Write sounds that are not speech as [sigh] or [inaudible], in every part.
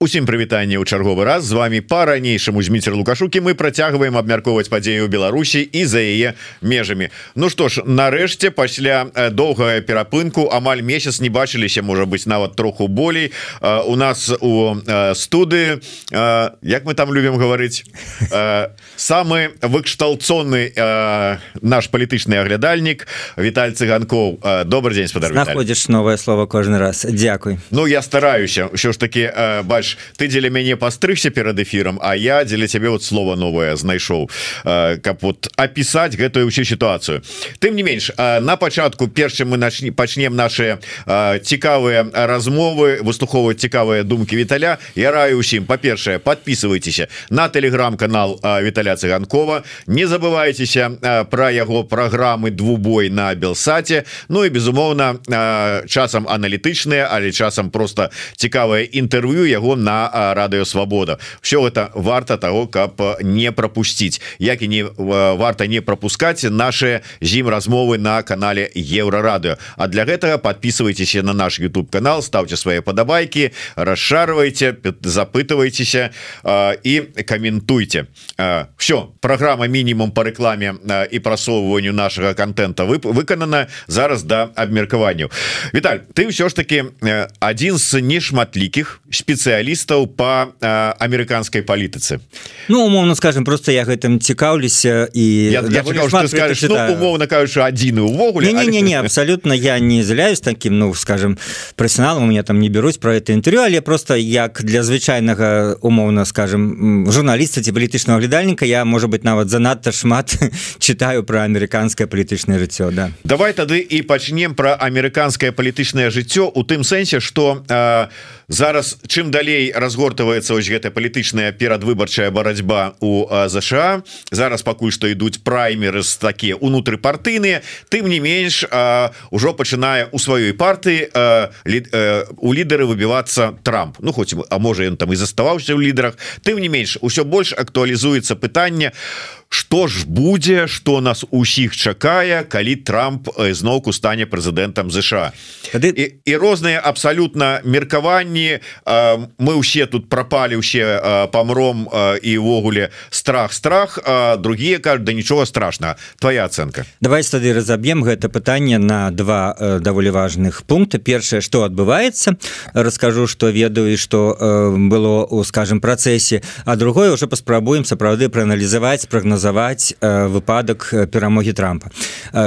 Усім прывітанне ў чарговы раз. З вами по-ранейшаму зміцер лукашукі. Мы працягваем абмяркоўваць падзею Беларусі і за яе межамі. Ну што ж нарэшце пасля доўгая перапынку амаль месяц не бачыліся можа быть нават троху болей. У нас у студы Як мы там любім гаварыць самы выкшталцоны наш палітычны аглядальнік Віталь цыганкоў. Добрый день спадар находишь новое слово кожны раз. Дякуй Ну я стараюся. Ўсё ж таки бач ведаеш ты дзеля мяне пастрыгся перад эфіром А я дзеля цябе вот слово новое знайшоў каб вот опісаць гэтую ўсю сітуацыю тым не менш на пачатку першым мы начні пачнем наши цікавыя размовы выслухоўваць цікавыя думкі Віталя Я раю усім па-першае подписывайтеся на телеграм-канал Віталя цыганкова. Не забывайтеся про яго праграмы двубой на белсаце Ну і безумоўна часам аналітычныя але часам просто цікавае інтэрв'ю яго на радыё Свабода все это варта того каб не пропусціць як і не варта не пропускать наши зім размовы на канале еврорадыо А для гэтага подписывайтеся на наш YouTube канал ставьте свои падабайки расшарвайте запытывайтеся і каментуйте все программа мінімум по рэкламе і прасоўванню нашага контента вы выканана зараз до да абмеркаванню Віталь ты все ж таки один з нешматлікіх спецыялістаў спецыялістаў по амерыканскай палітыцы. Ну умоўно скажем просто я гэтым цікаўлюся і ну, умоўно кажучы адзіны увогуле не, не, не абсолютно я не з'яляюсь таким ну скажем профессионалам у меня там не берусь про это інтерв'ю але просто як для звычайнага умоўно скажем журналіста ці палітычного глядальніка я может быть нават занадта шмат [laughs] читаю про амерыканскае палітычнае жыццё да. Давай тады і пачнем про амерыканскае палітычнае жыццё у тым сэнсе что э, зараз чым далей далей разгортваецца ось гэта палітычная перадвыбарчая барацьба у ЗША зараз пакуль што ідуць праймеры з такія унутрыпартыйныя. Тым не менш ужо пачынае у сваёй партыі у лідары выбівацца Трамп. Ну хоць а можа ён там і заставаўся ў лідарах. Тым не менш усё больш актуалізуецца пытанне у что ж будзе что нас усіх чакае калі Трамп зноўку стане прэзідэнтам ЗША Тады... і, і розныя абсалютна меркаванні мы ўсе тут пропалі ўсе памром і ўвогуле страх страх другие кажуць да нічога страшна твоя ацэнка. Давай тады разаб'ем гэта пытанне на два даволі важных пункты. Першае что адбываецца расскажу что ведаю что было у скажем працэсе. А другое уже паспрабуем сапраўды прааналізаваць прогноз прагназаваць э, выпадак э, перамогі трампа.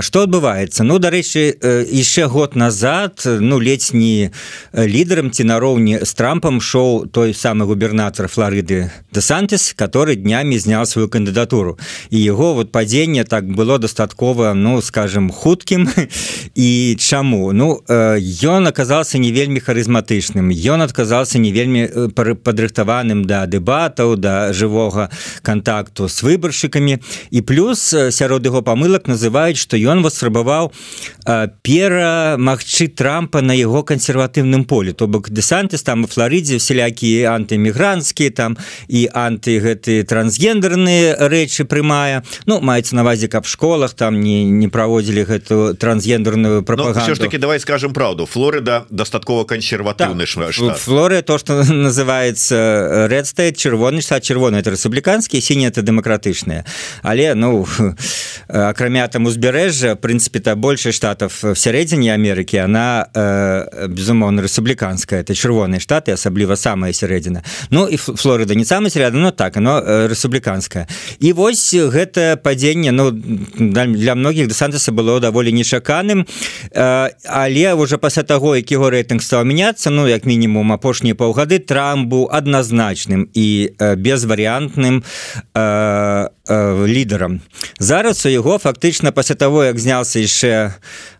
Что э, адбываецца? Ну дарэчы яшчэ год назад ну не лідарам ці нароўні з трампам шоу той самы губернатор флорыды десантис который днямі знял сваю кандыдатуру. І его вот падзенне так было дастаткова ну скажем хуткім. [laughs] І чаму? Ну ён оказался не вельмі харызматычным. Ён отказался не вельмі падрыхтаваным да дэбатаў да жывога контакту с выбаршчыкамі памылкамі і плюс сярод яго памылак называюць што ён восрабаваў перамагчы трампа на яго кансерватыўным полі. То бок десантыс там у флоридзе вселякія антымігрантскія там і анты гэты трансгендерныя рэчы прымае. Ну маецца навазе каб школах там не не праводзілі гэту трансгендерную ну, пропаганду ж таки давай скажем правду Флорида дастаткова кансерватыўны так. флоры то что [laughs] называется редстей чырвоны штат чырвоны это рэспубліканскія сінія это дэмакратычныя але ну [laughs] акрамя там узбярэжжа прынцыпе то больше штатов в сярэдзіне Амерыкі она э, безумоўно рэспубліканская. Это чырвоныя штаты асабліва самая сярэдзіна. Ну і Флорида не самая сярэдна но так оно э, рэспубліканская. І вось гэта падзенне Ну для многіх десантса было даволі нечаканым. Э, але уже пасля таго які его рэйтынг стаў мяняцца Ну як мінімум апошнія паўгады Трамп быў адназначным і э, безварыянтным э, э, лідарам зараз у яго фактычна пасля того як знялся яшчэ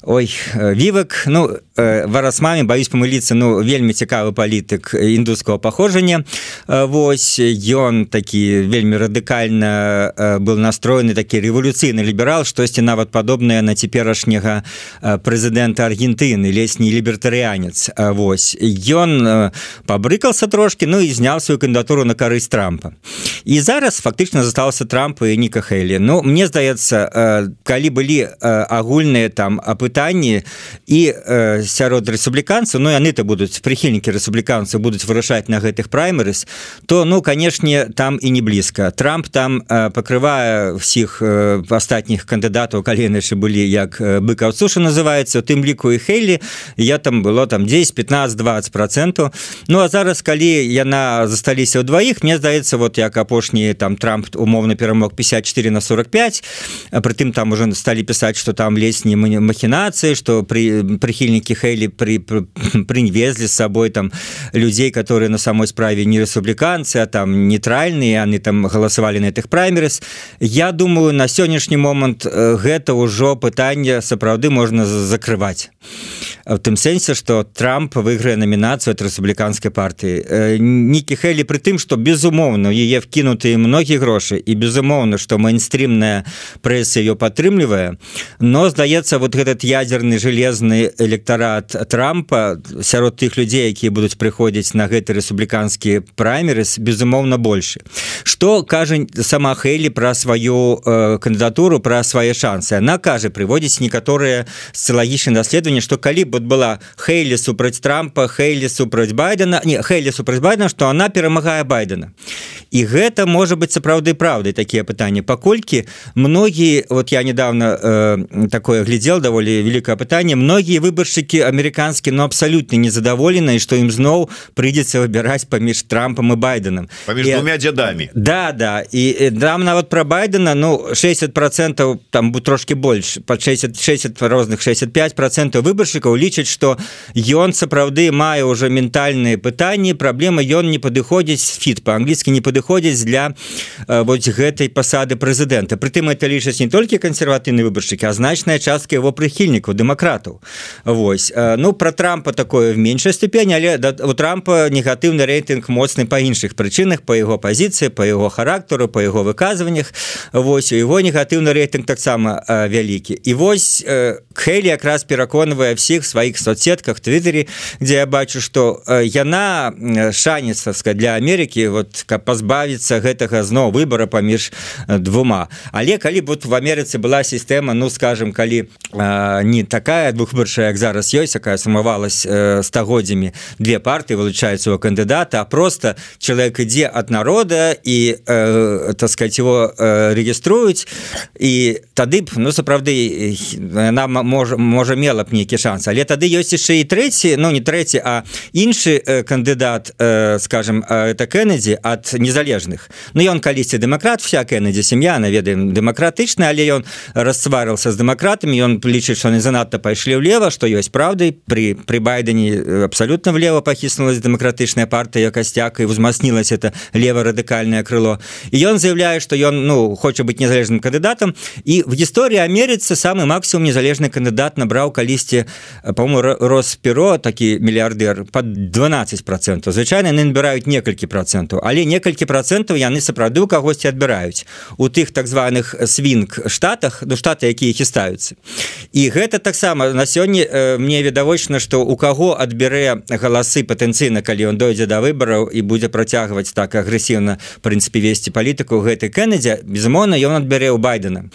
ой вівак ну варасмамі баюсь памыліцца ну вельмі цікавы палітык індуского паходжання Вось ён такі вельмі радыкальна был настроены такі рэвалюцыйны ліберал штосьці нават падобнае на цяперашняга прэзідэнта Аргентыны лесні лібертарыянец. Вось ён пабрыкался трошки Ну і зняў сваю кандидатуру на карысць трампа. І зараз фактычна застаўся трамп і ніка Хейлі Ну мне здаецца калі былі агульныя там апытанні і сярод рэспубліканцаў Ну яны-то будуць прыхільнікі рэспубліканцаў будуць вырашаць на гэтых праймерыс то ну канешне там і не блізка. Трамп там пакрывае всіх астатніх кандыдатаў калі яшчэ былі як быкаў суша называется у тым ліку і Хейлі я там было там 10 15 20 процентаў. Ну а зараз калі яна засталіся ў дваіх мне здаецца вот як апошні там трамп умоўно перамог 54 на 45 прытым там уже сталі пісаць что там лесні махінацыі что при прыхільнікі Хейлі при прывезлі з сабой там людзей которые на самой справе не рэспубліканцы а там нейтральныя яны там галасавалі на этих праймерыс Я думаю на сённяшні момант гэта ўжо пытанне сапраўды можна закрываць. В тым сэнсе что трамп выйграе номінацыю от рэспубліканскай партыі. Нікі Хелі при тым что безумоўна яе вкінуты многія грошы і безумоўна что мейнстрімная прэса ее падтрымлівае но здаецца вот этот ядерный железны электорат трампа сярод тых людзей якія будуць прыходзіць на гэты рэспубліканскі праймерыс безумоўна больше что кажа сама Хейлі про сваю э, кандыдатуру про свае шансы? Она кажа прыводзіць некаторыя сцылагічныя даследаванні что калі вот была Хейлі супраць трампа Хейлі супраць байдена не Хейлі супраць байдена что она перамагае байдена і гэта можа быть сапраўды правдай такія пытанні паколькі многія вот я недавно э, такое глядел даволі великое пытанне многія выбаршчыкі амерыканскі но абсолютно незадаволеныя что ім зноў прыйдзецца выбіраць паміж трампам і байденам паміж і, двумя дзядамі да да. І дам нават про байдена ну 60 процентов там будет трошки больш под 60 60 розных 65 процентов выбаршчыкаў лічаць что ён сапраўды мае уже ментальныя пытанні праблемы ён не падыходзіць фіт по-англійскі не падыходзіць для э, вот гэтай пасады прэзідэнта прытым это лічаць не толькі кансерватыўны выбаршчыкі а значная частка его прыхільнікаў дэмакратаў Вось ну про трампа такое в меншай ступені але у трампа негатыўны рейтынг моцны па іншых прычынах по его пазіцыі по его характару по его выказваннях Вось у его негатыўны рейтынг таксама вялікі і вось Хелі якраз пераконвае всіх сваіх соцсетках твиттері где я бачу что яна шанецавска для Америки вот каб пазбавіцца гэтага зноў выбора паміж двума. Але калі вот в Амерыцы была сістэма ну скажем калі не такая двухбыршая як зараз ёсць якая сумавалась стагоддзямі две парты вылучаюць его кандыдата а просто человек ідзе от народа і э, сказать его э, регіструюць і тады б ну сапраўды нам можа можа мела б нейкі шанс. Але тады ёсць яшчэ і трэці ну не трэці а іншы э, кандыдат э, скажем это Кеннеді ад незалежных. Ну ён калісьці дэмакрат вся Кеннеді сям'я наведаем дэмакратычна але ён расцварыўся з дэмакратамі ён лічыць что не занадта пайшлі ўлева што ёсць праўдай. При при байдене абсолютно влево пахіснулась дэмакратычная партыя касцяк і узмаснілась это лево радыкальное крыло. І ён заявляе что ён ну хоча быть незалежным кандыдатам. І в гісторыі Амерыцы самы максимум незалежны кандыдат набраў калісьці по-моему росперо такі мільярдер под 12 процентов звычайно яны набіраюць некалькі процентаў але некалькі процентаў яны сапраўды у кагосьці адбіраюць у тых так званых свінг штатах до штата якія хістаюцца. І гэта таксама на сёння э, мне відавочна что у каго адбярэ галасы патэнцыйна калі он дойдзе да выбараў і будзе працягваць так агрэсіўна прынцыпе весці палітыку гэтай Кеннедзе безумоўна ён адбярэ у байдена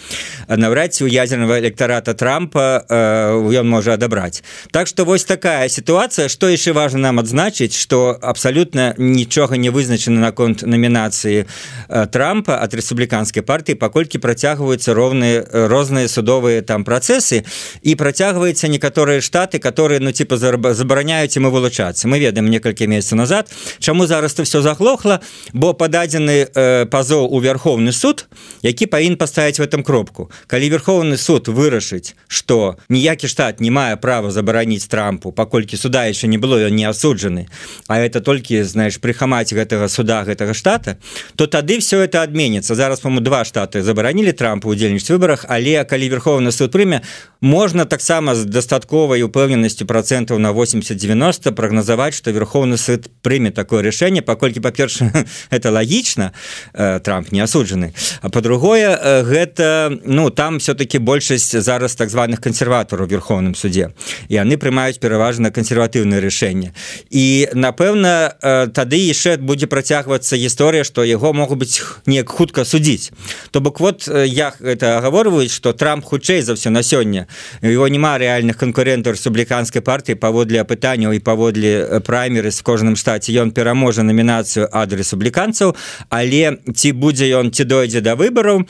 наўрад ці у ядерного электарата трампа ён э, можа адабраць. Так что вось такая сітуацыя. Что яшчэ важно нам адзначыць что абсалютна нічога не вызначана наконт номінацыі э, трампа от рэспубліканскай партыі паколькі працягваюцца роўныя розныя судовыя там працэсы і працягваецца некаторыя штаты которые ну типа забараняюць мы вылучацца. Мы ведаем некалькі месяцаў назад чаму зараз ты все заглохла бо пададзены э, пазоў у вярховны суд які павін паставіць в этом кропку. Калі верховны суд вырашыць что ніякі штат не мае права забараніць трампу паколькі суда еще не было ён не асуджаны а это толькі знаешь прыхамаць гэтага суда гэтага штата то тады все это адменится зараз по-моему два штаты забаранілі трампа удзельнічаць выборах. Але калі верховны суд прыме можна таксама з дастатковай упэўненасцю процентаў на 80-90 прагназаваць что верховны суд прыме такое решение паколькі па-перша [laughs] это лагічна э, трамп не асуджаны а по-другое э, гэта ну там все-таки большасць зараз так званых кансерватараў верховным суде і яны прымаюць пераважна кансерватыўнае рашэнне і напэўна э, тады яшчэ будзе працягвацца гісторыя что яго могуць быть неяк хутка судзіць. То бок вот я это агаворваюць что трамп хутчэй за все на сёння его няма реальных конкурентаў рэспубліканскай партыі паводле апытанняў і паводле праймеры з кожным штаце. Ён пераможа намінацыю ад рэспубліканцаў але ці будзе ён ці дойдзе да выбараў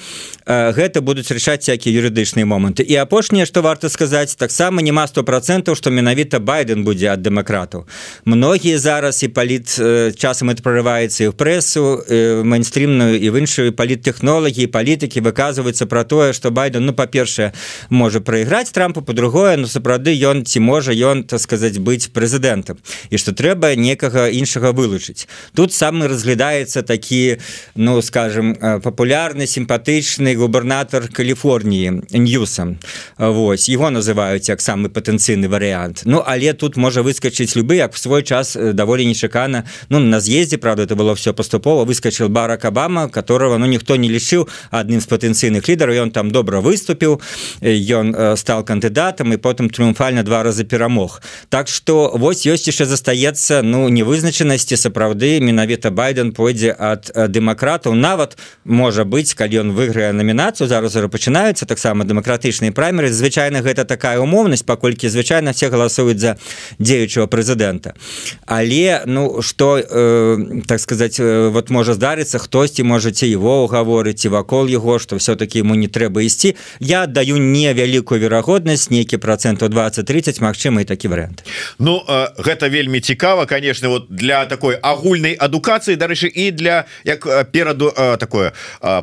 гэта будуць рашаць всякие юрыдычныя моманты. І апошняе что варта сказаць таксама няма сто процентаў что менавіта байден будзе ад дэмакратаў. Многія зараз і паліт часам это прорываецца і в прэсу мейнстрімную і в іншую паліттэхнолагі палітыкі выказваюцца про тое что байден ну па-першае можа прайграць трампу по-другое но сапраўды ён ці можа ён так сказаць быць прэзідэнтам і что трэба некага іншага вылучыць тут самы разглядаецца такі ну скажем папулярны сімпатычны губернатор Каліфорніі ньюсам Вось его называюць як самы патэнцыйны варыянт Ну але тут можа выскочыць любы як в свой час даволі нечакана Ну на з'ездзе правда это было все паступова выскочил барак Абама которого ну ніхто не лічыў адным з патэнцыйных лідараў ён там добра выступіў ён стал кандыдатам і потым трыумфальна два разы перамог Так что вось ёсць яшчэ застаецца ну невызначанасці сапраўды менавіта байден пойдзе ад дэмакратаў нават можа быть калі ён выйграе номінацыю зараз пачынаюцца таксама дэмакратычныя праймеры. Звычайна гэта такая умоўнасць паколькі звычайна все галасуюць за дзеючого прэзідэнта. Але ну что э, так сказать вот можа здарыцца хтосьці можаце его угаворыць і вакол яго что все-таки ему не трэба ісці я даю невялікую верагоднасць нейкі проценту 20-30 Мачыма і такі вариант Ну э, гэта вельмі цікава конечно вот для такой агульнай адукацыі дарэчы і для як пераду э, такое э,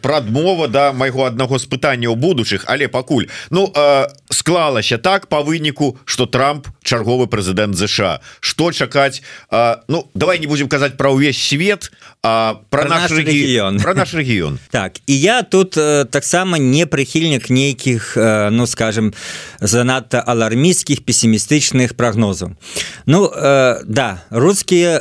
прадмова да майго аднаго з пытанняў будучых. Але пакуль Ну э, склалася так по выніку что Трамп чарговы прэзідэнт ЗША что чакаць? Э, Ну давай не будем казаць про ўвесь свет а про, про наш рэгіён. про наш рэгіён так і я тут э, таксама не прыхільнік нейкіх э, ну скажем занадта алармійскіх пессімістычных прогнозаў Ну э, да рускія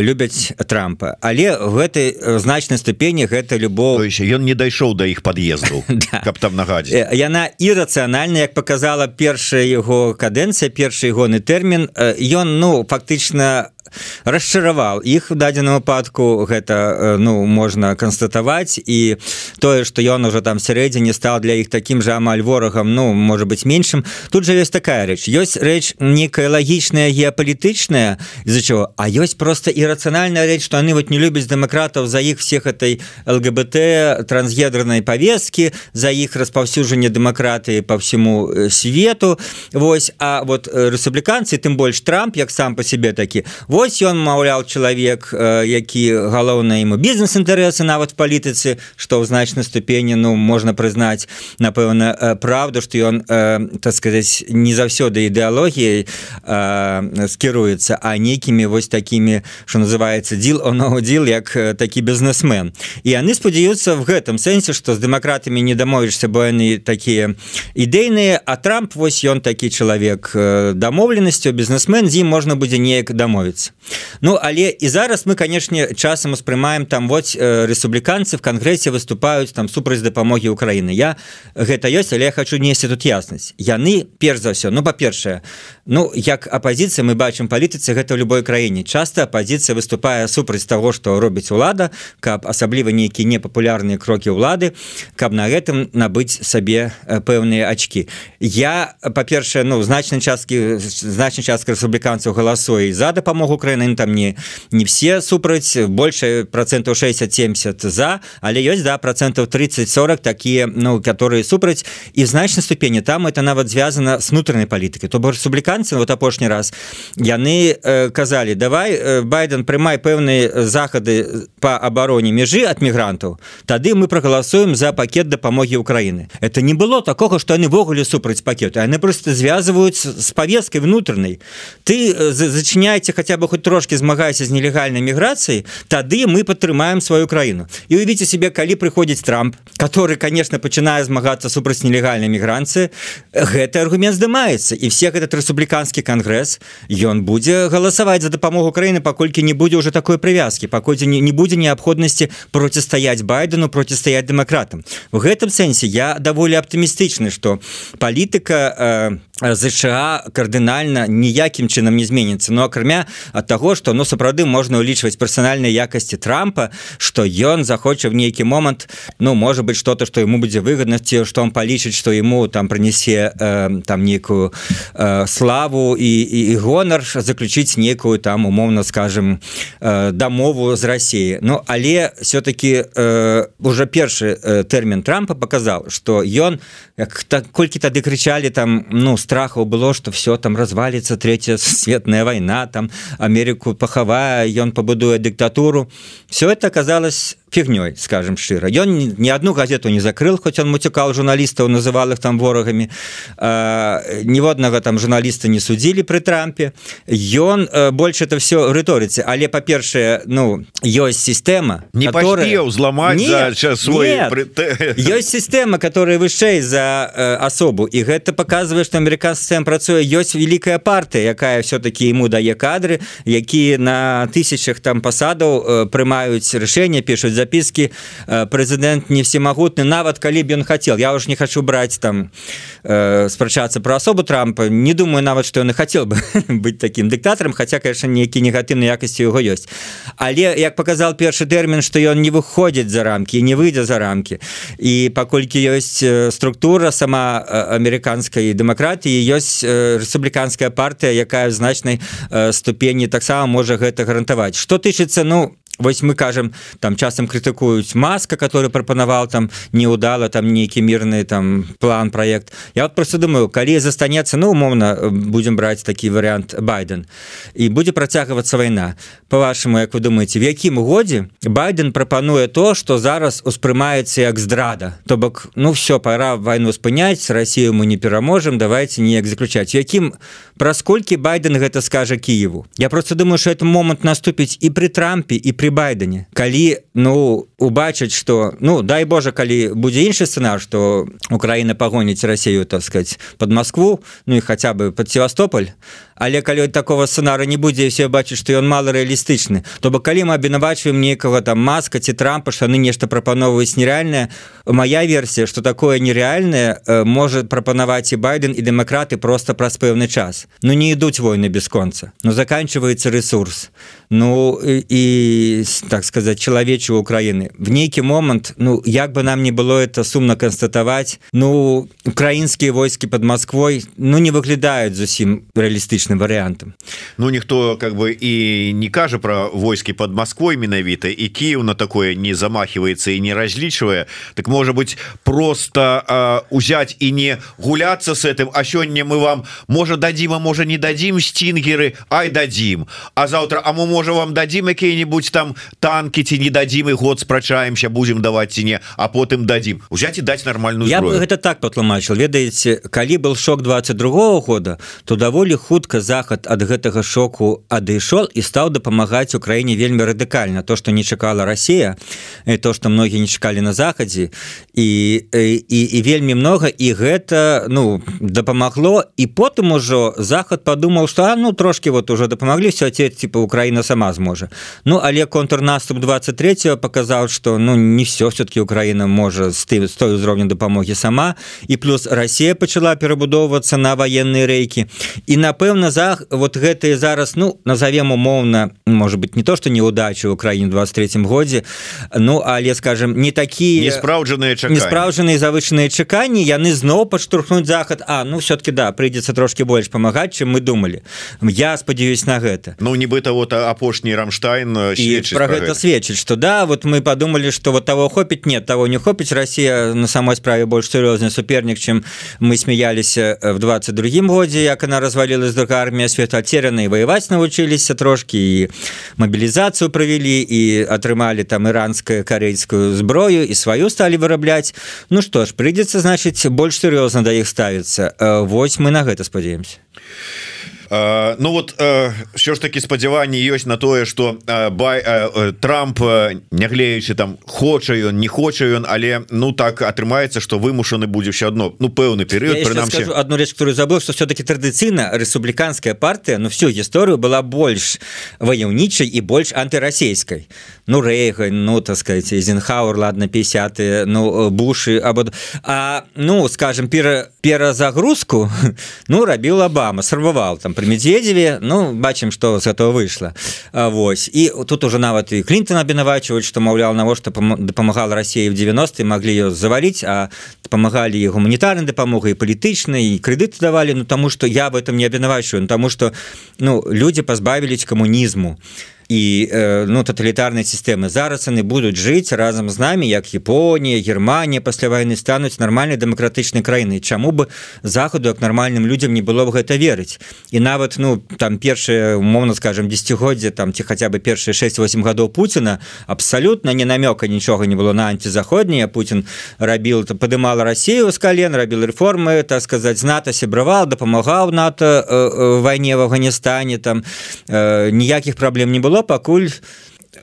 любяць трампа але в гэтай значнай ступені гэта любоў еще ён не дайшоў до іх под'езду [laughs] да. каб там нагадзе яна ірацыянальна як показала першая его кадэнцыя першы ягоны тэрмін. Ён ну фактычна расчараваў. Іх в дадзеным выпадку гэта ну можна констатаваць і тое что ён уже там сярэдзіне стал для іх таким же амаль ворагам ну может быть меншым. Тут же ёсць такая рэч. Ёсць рэч некая лагічная геапалітычная из-за чего а ёсць просто ірацыянальная рэч что они вот не любяць дэмакратаў за іх всех этой лгбт трансгедранной повестки за іх распаўсюджанне дэмакратыі по всему свету. Вось а вот рэспубліканцы тым больш трамп як сам по себе такі вот Вось ён маўляў чалавек які галоўна ему бізнес-інтарэсы нават палітыцы што ў значнай ступені ну можна прызнаць напэўна правду што ён так сказаць не заўсёды ідэалогіяй скіруецца а нейкімі вось такімі що называется дзіл оноудзіл як такі бізнесмен. І яны спадзяюцца в гэтым сэнсе што з дэмакратамі не дамовішся бо яны такія ідэйныя а трамп вось ён такі чалавек дамоўленасцю бізнесмен з ім можна будзе неяк дамовіцца Ну але і зараз мы канешне часам успрымаем там вот рэспубліканцы в кангрэсе выступаюць там супраць дапамогі Украіны. Я гэта ёсць але я хочу несці тут яснасць. Яны перш за ўсё ну па-першае Ну як апозіцыя мы бачым палітыцы гэта ў любой краіне. Часто апозіцыя выступае супраць того что робіць улада каб асабліва нейкія непапулярныя крокі ўлады каб на гэтым набыць сабе пэўныя ачки я па-першае ну значнай часткі значнай частка рэспубліканцаў галасуе за дапамогу Украіны там не не все супраць больше процентов 60-70 за але ёсць да процентов 30-40 такие ну которые супраць і значнай ступені там это нават звязана с внутреннай палітыкай то бо рэспубліканцы вот апошні раз яны э, казалі давай э, байден прымай пэўныя захады по абароне межы от мігрантаў тады мы прогаласуем за пакет дапамогі Украіны это не было такого что яны ввогуле супраць пакету яны просто звязываюць с повесткой внутреннай ты э, зачыняйте хотя бы хоть трошки змагайся з нелегальнай міграцыяй тады мы падтрымаем сваю краіну. І увіце себе калі прыходзіць трамп который конечно пачынае змагацца супраць нелегальнай мігранцыі гэты аргумент здымаецца. І все этот рэспубліканскі кангрэс ён будзе галасаваць за дапамогу краіны паколькі не будзе уже такой прывязкі паколькі не, не будзе неабходнасці процістаяць байдену процістаяць дэмакратам. В гэтым сэнсе я даволі аптымістычны что палітыка э, ЗША кардынальна ніякім чынам не зменіцца. Но акрамя ад таго што ну сапраўды можна ўлічваць персанальнай якасці трампа что ён захоча в нейкі момант ну может быть что-то что ему будзе выгоднасці что он палічыць что ему там прынесе э, там некую э, славу і, і, і гонар заключыць некую там умоўно скажем э, дамову з Россией. Ну але все-таки э, уже першы э, тэрмін трампа показал что ён як так колькі тады крычалі там ну страхаў было что все там развалится третья светная война там Америку пахавая ён пабудуе диктатуру. Все это оказалось фігнёй скажем шчыра. Ён ни одну газету не закрыл хоть он муцікал журналістаў называл их там ворагами ніводнага там журналіста не судзілі при трампе. Ён больше это все рыторыцы. Але па-першае ну ёсць сістэма не которая узламаць свой [laughs] ёсць сістэма которая вышэй за асобу. І гэта показывае что американцам працуе. Ёсць великкая партыя якая все-таки ему дае кадры якія на тысячах там пасадаў прымаюць рашэнне пишутць записки э, прэзідэнт не всемагутны нават калі б ён хотел я уж не хочу брать там э, спрачацца про асобу трампа. Не думаю нават что он и хотел бы [laughs] быть таким дыктатарам хотя конечно нейкі негатыўнай якасці его ёсць але як показал першы тэрмін что ён не выходзіць за рамки не выйдзе за рамки. І паколькі ёсць э, структура сама американской дэмакратіі ёсць рэспубліканская партыя якая значнай ступені таксама можа гэта гарантаваць что тычыцца ну Вось мы кажам там часам крытыкуюць маска который прапанаваў там неудала там нейкі мірны там план проект я вот просто думаю калі застанецца ну умоўна э, будем браць такі вариант байден. І будзе працягвацца вайна. По-вашаму як вы думаете в якім годзе байден прапануе то что зараз успрымаецца як здрада? То бок ну все пора вайну спыняць Россию мы не пераможем давайте неяк заключаць. Якім праз колькі байден гэта скажа Киеву я просто думаю что это момант наступіць і при трампе і при байдене. Калі ну убачыць что ну дай Боже калі будзе іншы сцэнар что Украіна пагоніць Россию так сказать под Москву ну і хотя бы под Севастополь але калі такого сцэнара не будзе все бачыць что ён мало рэалістычны то бок калі мы абвінавачваем некага там маска ці трампа что яны нешта прапановваюць нереальная моя версія что такое нереальное э, может прапанаваць і байден і дэмакраты просто праз пэўны час. Ну не ідуць войны бесконца но заканчивается ресурс ну і так сказать чалавечу Украіны. В нейкі момант ну як бы нам не было это сумна констатаваць ну украінскія войскі под Москвой ну не выглядаюць зусім рэалістычным варыянтам ну ніхто как бы і не кажа про войскі под Москвой менавіта і Киев на такое не замахивается і не разлічвае так может быть просто э, узять і не гуляться с этим а сёння мы вам может дадим а можа не дадим стингеры? Ай дадим. А завтра а мы можем вам дадим какие-нибудь там танки ці не дадим и год спрачаемся будем давать ці не а потым дадим узять и дать нормальную я бы это так патлумачил ведаеце калі был шок 22 -го года то даволі хутка захад от гэтага шоку адышол і стаў дапамагаць Украіне вельмі радыкальна. То что не чакала Россия то что многие не чакалі на захадзе і і, і вельмі много і гэта ну дапамагло. І потым ужо захад подумал что а, ну трошки вот уже дапамаглі все те типа Украина сама зможа. Ну але контрнаступ 23 показал что ну не все все-таки Украина можа з ты з той узроўню дапамогі сама. І плюс Россия пачала перабудоўвацца на военные рейки і напэўна за вот гэтые зараз ну назовем умоўна может быть не то что неудачи в Украине 23 годзе ну але скажем не такие неспраўджаныя неспраўджаныя завышаныя чаканні яны зноў падштурхнуць захад А ну все-таки да прыйдзецца трошки больш памагаць чым мы думали. Я спадзяюсь на гэта. Ну нібыта вот апошні рамштайн э, про гэта сведчыць что да вот мы подумали что вот того хопіць нет того не хопіць Россия на самой справе больш сур'ёзны супернік чым мы смяяліся э, в 22 годзе як она развалилась друга армія светотеряны воеваць навучыліся трошки і мобілізацыю провялі і атрымалі там іранскую карейскую зброю і сваю стали вырабляць Ну что ж прыйдзецца значыць больш сур'ёзна да іх ставіцца э, Вось мы на гэта спадзяемся э, Ну вот що ж таки спадзяванні ёсць на тое что бай Трамп няглеючы там хоча ён не хоча ён але ну так атрымаецца что вымушаны будзе все одно ну пэўны перыяд прынамсі. одну реч которую забыл что все-таки традыцыйна рэспубліканская партыя Ну всю гісторыю была больш ваяўнічай і больш антырасійскай ну рэйга ну так сказать Эйзенхауэр ладно 50 ну бушы або а ну скажем пера перазагрузку [laughs] ну рабіў Обама сарваваў там при медведеве. Ну бачым что з этого выйшла Вось і тут уже нават і Клинтон абвінавачваюць что маўлял навошта дапамагала России в 90 могли ее завалить а помогали і гуманітарнай дапамогай палітычнай і крэдыты давалі Ну тому что я в этом не абвінавачваю тому что ну люди пазбавілись камунізму і і э, ну тоталітарнай сістэмы зараз яны будуць жыць разам з намі як Японія Германія пасля войны стануць нармальнай дэмакратычнай краіны чаму бы захаду як нармальным людям не было б гэта верыць і нават ну там першае умоўно скажем десятгоддзе там ці хаця бы першыя 6-8 гадоў Пуціна абсалютна не намёка нічога не было на антизаходнія Путін рабіл то падымала Россию з кален рабіл рэформы так сказаць знато сябравал дапамагаў НАТО э, э, вайне в Афганістане там э, ніякіх праблем не было было пакуль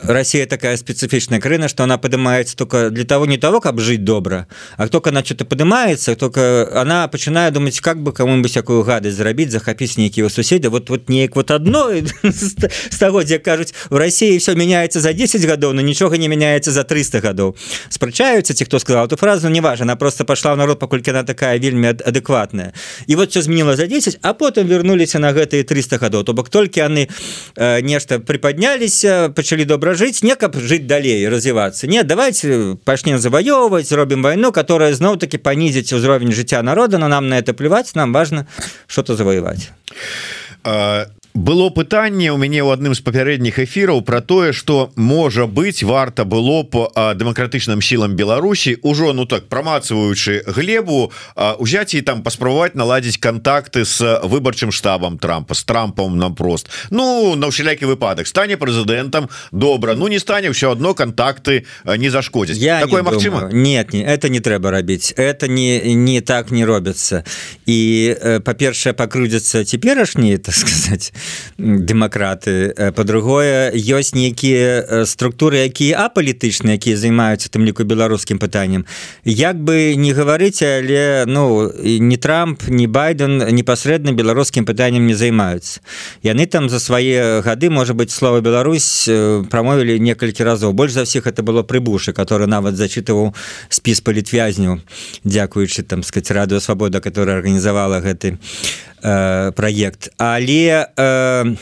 Россия такая специфичная краина что она поднимается только для того не того как жить добро а только она что-то поднимается только она начинает думать как бы кому-нибудь всякую гадость зарабить захопить некие соседи вот вот не вот одно [laughs] с того где кажуть в России все меняется за 10 годов но ничего не меняется за 300 годов. Спрачаются те кто сказал эту фразу не важно она просто пошла в народ покольки она такая вельмі адекватная. И вот все изменила за 10 а потом вернулись на гэтые 300 годов. То бок только они э, нешта приподнялись почали добро добра жыць не каб жыць далей развівацца не давайте пачнем заваёўваць робім вайну которая зноў-таки панізіць узровень жыцця народа но нам на это плеваць нам важно что-то завоевать было пытанне у мяне ў адным з папярэдніх эфіраў про тое что можа быть варта было по дэмакратычным сілам Беларусі ўжо ну так прамацваючы глебу узяць і там паспрабаваць наладзіць контакты с выбарчым штабам Трампа с Трампом нам прост Ну на ўсялякі выпадак стане прэзідэнтам добра Ну не стане все одно контакты не зашкодзіць я такое Мачыма нет не это не трэба рабіць. Это не не так не робяцца і э, па-першае пакрудзяцца цяперашнія [laughs] так сказать дэмакраты по-другое ёсць нейкія структуры якія апалітычныя якія займаюцца тым ліку беларускім пытанням як бы не гаварыць але ну не трамп не байден непасрэдна беларускім пытанням не займаюцца. Яны там за свае гады можа быть слова Беларусь прамовілі некалькі разоў. Больш за всех это было прыбушы который нават зачытываў спіс палітвязню дзякуючы там сказать радыо свабода которая арганізавала гэты э, праект але э,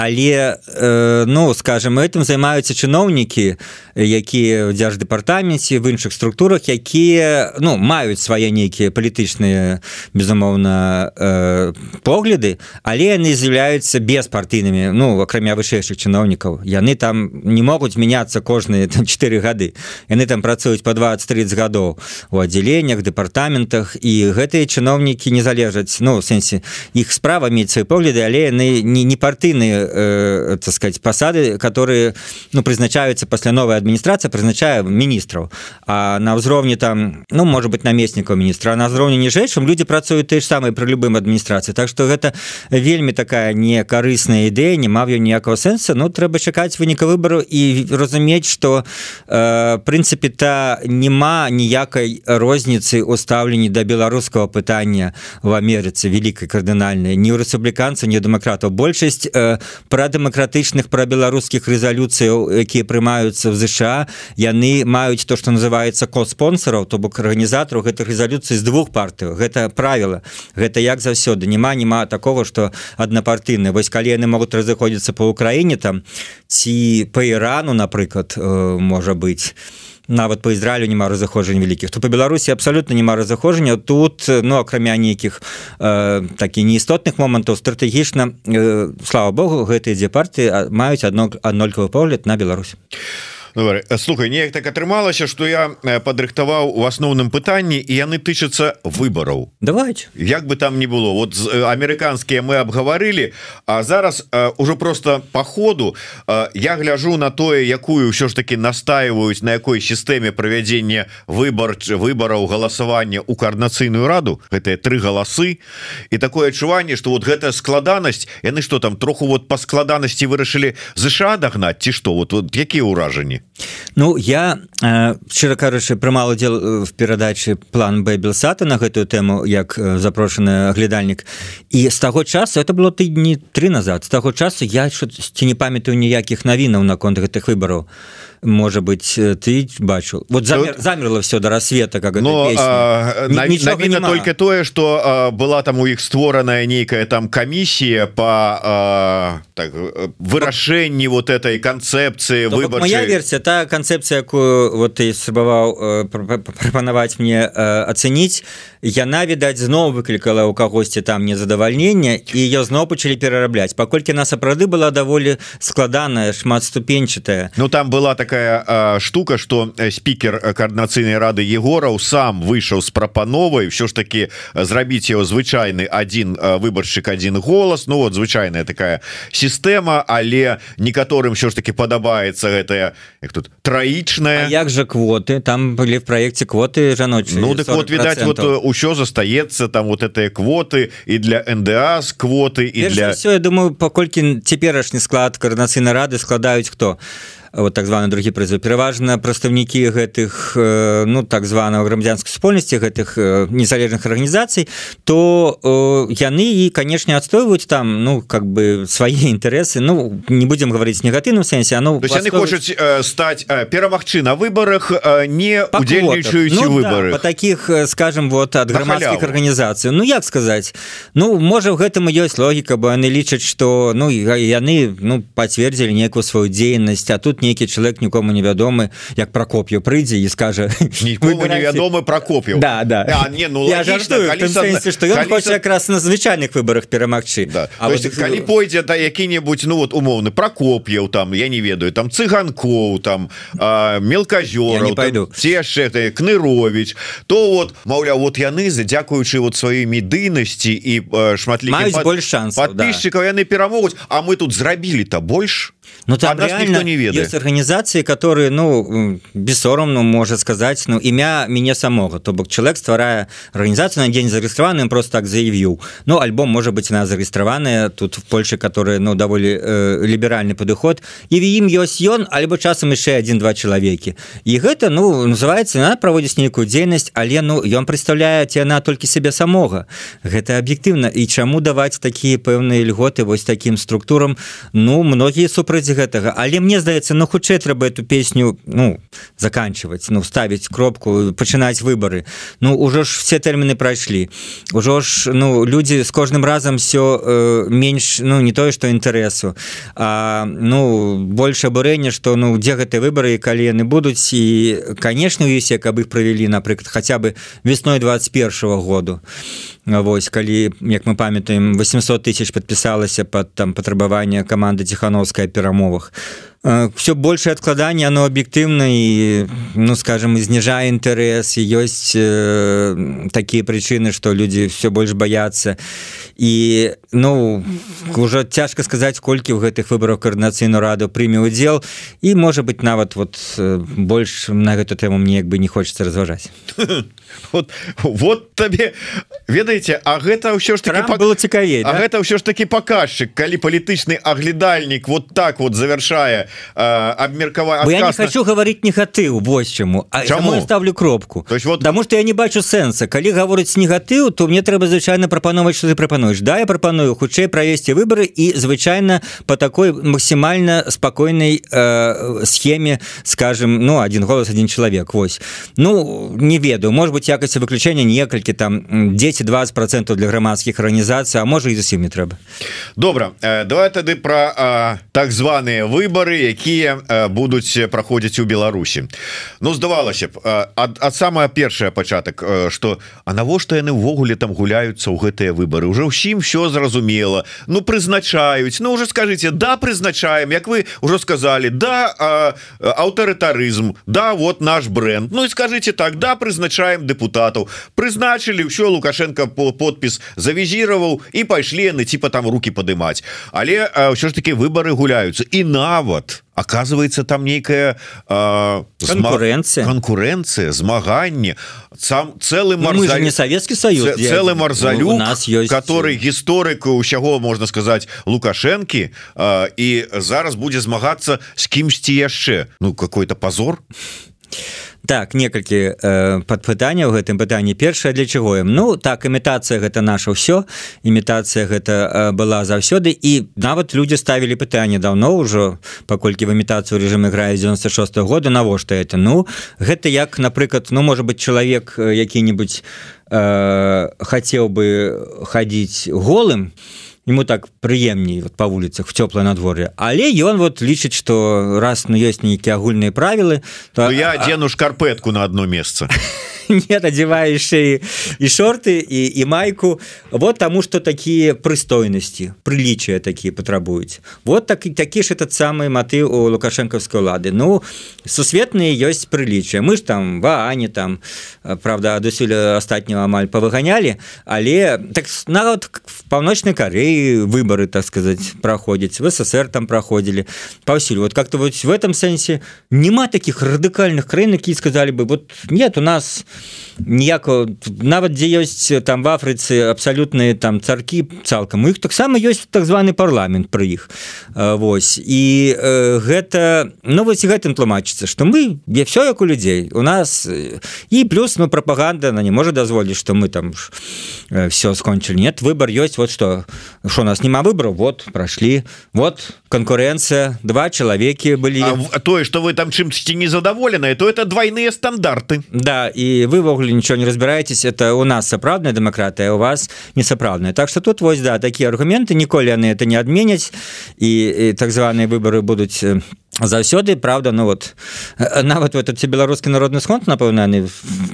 але э, ну скажем этим займаюцца чыноўнікі якія в дзярждэпартаменце в іншых структурах якія ну маюць свае нейкія палітычныя безумоўна э, погляды але яны з'яўляюцца беспартыйнымі ну акрамя вышэйшых чыноўнікаў. Яны там не могуць мяняцца кожныя там 4 гады. Яны там працуюць по 20-30 гадоў у аддзяленнях дэпартаментах і гэтыя чыноўнікі не залежаць ну сэнсе іх справа мець свае погляды але яны не не партыйныя э, так сказать посады которые ну прызначаются пасля новой адміністрацыя прызначае міністраў а на ўзроўні там ну может быть намеснікаў міністра на ўзроўні ніжэйшым люди працуюць ты ж самыя пры любым адміністрацыі Так что гэта вельмі такая некарысная ідэя не мав ніякого сэнса Ну трэба чакаць выніка выбору і разумець что э, прынцыпе та няма ніякай розніцы у стаўленні да беларускага пытання в Амерыцы великкай кардынальная не ў рэспубліканцаў не дэмакратаў большасць э, пра дэмакратычных пра беларускіх рэзалюцыяў якія прымаюцца в ЗША яны маюць то что называется код-спонсораў то бок арганізатараў гэтых рэзалюцый з двух партыяў гэта правіла. Гэта як заўсёды няма няма такого что аднапартыйны вось калі яны могуць разыходзіцца по ўкраіне там ці по ірану напрыклад э, можа быть нават по Ізраілю няма разыходжання вялікіх то по Беларусі абсолютно няма разыходжання тут ну акрамя нейкіх э, такі неістотных момантаў стратэгічна э, Слава Богу гэтыя дзе партыі маюць адно аднолькавы погляд на Беларусь Добре. слухай неяк так атрымалася что я падрыхтаваў у асноўным пытанні і яны тычацца выбораў давайте. Як бы там не было. Вот амерыканскія мы абгаварылі А зараз уже просто по ходу я гляжу на тое якую ўсё ж таки настаиваюць на якой сістэме правядзення выбор выбораў галасавання у коорднацыйную раду гэтыя тры галасы і такое адчуванне что вот гэтая складанасць яны что там троху вот по складанасці вырашылі ЗША дагнаць ці что вот, вот якія ўражанні Ну я э, шчыра кажучы прымал удзел э, в перадачы план бэбелсата на гэтую тэму як э, запрошаны глядальнік і з таго часу это было тыдні три назад з таго часу я ці не памятаю ніякіх навінаў наконт гэтых выбараў может быть ты бачу вот замер, замерло все до рассвета как но а, навіна только тое что а, была там у іх створаная нейкая там камісія по а, так, вырашэнні вот этой концепции выбор моя версия та концепция якую вот ты спрабаваў прапанаваць мне ацэніць яна відаць зноў выклікала у кагосьці там незадавальнення і ее зноў пачалі перарабляць паколькі на сапраўды была даволі складаная шматступенчатая Ну там была такая такая а, штука что э, спикер э, коорднацыйнай рады егораў сам выйшаў з прапановай все ж таки э, зрабіць его звычайны один выбаршчык один голас Ну вот звычайная такая сістэма але некаторым все ж таки падабаецца гэтая як тут траічная як же квоты там были в проекте квоты жаночы Ну так вот відаць вот ўсё застаецца там вот этой квоты і для НДА с квоты і для все я думаю паколькі цяперашні склад коорднацыйнай рады складаюць хто вот так званы другі прызы. Пераважна прадстаўнікі гэтых э, ну так званого грамадзянскай супольнасці гэтых э, незалежных арганізацый то э, яны і канешне адстойваюць там ну как бы свае [laughs] інтарэсы. Ну не будемм гаварыць негатыўным сэнсе ну яны хочуць стаць перамагчы на выборах не удзельнічаюць ну, выборы да, таких скажем вот ад грамадскіх арганізацый. Ну як сказаць? Ну можа в гэтым ёсць логіка бо яны лічаць что ну яны ну пацвердзілі некую сваю дзейнасць а тут нейкі чалавек нікому невядомы як прокоп'ю прыйдзе і скажа [laughs] невядомы прокоп'ю да да. А, не, ну, якраз на звычайных выборах перамагчы да. А вот, есть, калі пойдзе да які-небудзь ну вот умоўны прокоп'яў там я не ведаю там цыганкоў там мелказёр не пойду. ці яшчэ кнырович то вот маўля вот яны за дзякуючы вот сваёй медыйнасці і шматлі больш шанс подписчиков да. яны перамогуць А мы тут зрабілі-то больш Ну там реально не ведает. есть организации которые ну бессоромно может сказать ну імя мяне самого. То бок человек стварае организацию на день зарегістраваным просто так заявіў Ну альбом может быть она зарегістраваная тут в Польше которые ну даволі э, ліберальный падыход і ім ёсць ён альбо часам яшчэ один-два чалавекі і гэта ну называется на праводзіць нейкую дзейнасць але ну ён представляе ці она толькі себе самога гэта аб'ектыўна і чаму даваць такія пэўныя льготы вось таким структурам? Ну многие супраць супраць гэтага. Але мне здаецца ну хутчэй трэба эту песню ну заканчивать ну ставить кропку пачынаць выборы ну ўжо ж все тэрміны прайшлі. Ужо ж ну люди с кожным разам все э, менш ну не тое что інтарэсу а ну больше абурэння что ну дзе гэтыя выборы калі яны будуць. І конечно усе каб іх правялі напрыклад хотя бы весной 21 -го году. Вось калі як мы памятаем 800 тысяч подпісалася под там патрабаванне команды ціхановская перамовах все больше адкладання оно аб'ектыўна і ну скажем зніжае інтарэс ёсць э, такія прычыны что люди все больш баяцца і ну уже цяжка сказаць колькі ў гэтых выборах коорднацыйную раду прыме удзел і можа быть нават вот больш на гэту тэму мне як бы не хочется разважаць [laughs] вот вот табе ведаеце А гэта ўсё ж таки было цікавей А да? гэта ўсё ж таки показчык калі палітычны аглядальнік вот так вот завершае абмеркаваць я не хочу говорить негатыў вось чаму А чаму я ставлю кропку. То есть вот потому что я не бачу сэнса. Калі гаворыць негатыў то мне трэба звычайно прапановаць что ты прапануеш Да я прапаную хутчэй правесці выборы і звычайно по такой максімальна спакойнай э, схеме скажем ну один голос один чалавек Вось. Ну не ведаю может быть якасці выключения некалькі там 10-20 процентов для грамадскіх арганізацый А можа і зусім не трэба добра э, давай тады про э, так званые выборы якія будуць праходзіць у Беларусі. Ну здавалася б ад, ад самая першая пачатак что А навошта яны ўвогуле там гуляюцца ў гэтыя выборы уже ўсім все зразумела. Ну прызначаюць. Ну уже скажите да прызначаем. Як вы уже сказали да аўтарытарызм да вот наш бренд. Ну і скажите так да прызначаем депутатаў прызначылі ўсё лукашенко по подпіс завізіраваў і пайшлі яны типа там руки падымаць. Але ўсё ж таки выборы гуляются і нават оказывается там нейкая конкуренция конкуренция змаганне. Сам целый ну, марзаль... не Советский Союз целый марзалю нас есть который гісторыку усяго можно сказать лукашэнкі і зараз будзе змагацца с кімсьці яшчэ ну какой-то позор. а так некалькі э, падпытанняў гэтым пытанні. Першае для чаго ім? Ну так імітацыя гэта наша ўсё. Імітацыя гэта э, была заўсёды. І нават людзі ставілі пытанне даўно ўжо паколькі в імітацыю режим іграе 96 -го года навошта это? Ну гэта як напрыклад ну можа быть чалавек які-нибудь э, хацеў бы хадзіць голым і ему так прыемней вот по вуліцах в цёплае надвор'е але ён вот лічыць что раз ну есть нейкія агульныя правілы то ну, я одену шкарпетку на одно место [laughs] нет одеваешь и и шорты и и майку. Вот тому что такие прыстойности приличия такие потрабуюць вот так и такі ж этот самый маты у лукашенковской лады ну сусветные есть приличия. Мы ж там ва они там правда адусюля астатнего амаль повыгоняли але так народ в паўночной Выборы так сказать проходить в ссср там проходили паўсюль вот как-то вот в этом сэнсе няма таких радыкальных краін какие сказали бы вот нет у нас у ніякого нават дзе ёсць там в Афрыцы абсалютныя там царкі цалкам іх таксама ёсць так званы парламент пры іх Вось і э, гэта ну вось гэтым тлумачыцца што мы я все як у людзей у нас і плюс ну прапаганда на не можа дазволіць што мы там э, все скончылі нет выбор ёсць вот что що у нас няма выбору вот прайшлі вот конкуренцыя два чалавекі былі тое что вы там чымсьці незадаволеныя то это двойные стандарты. Да і вывогуле ничего не разбираетесь это у нас сапраўдная демократия у вас не сапраўдная так что тут вось да такие аргументы ніколі яны это не адменяць і, і так званые выборы будуць э, заўсёды правда ну вот [laughs] нават вот ці беларускі народны сход напэўна они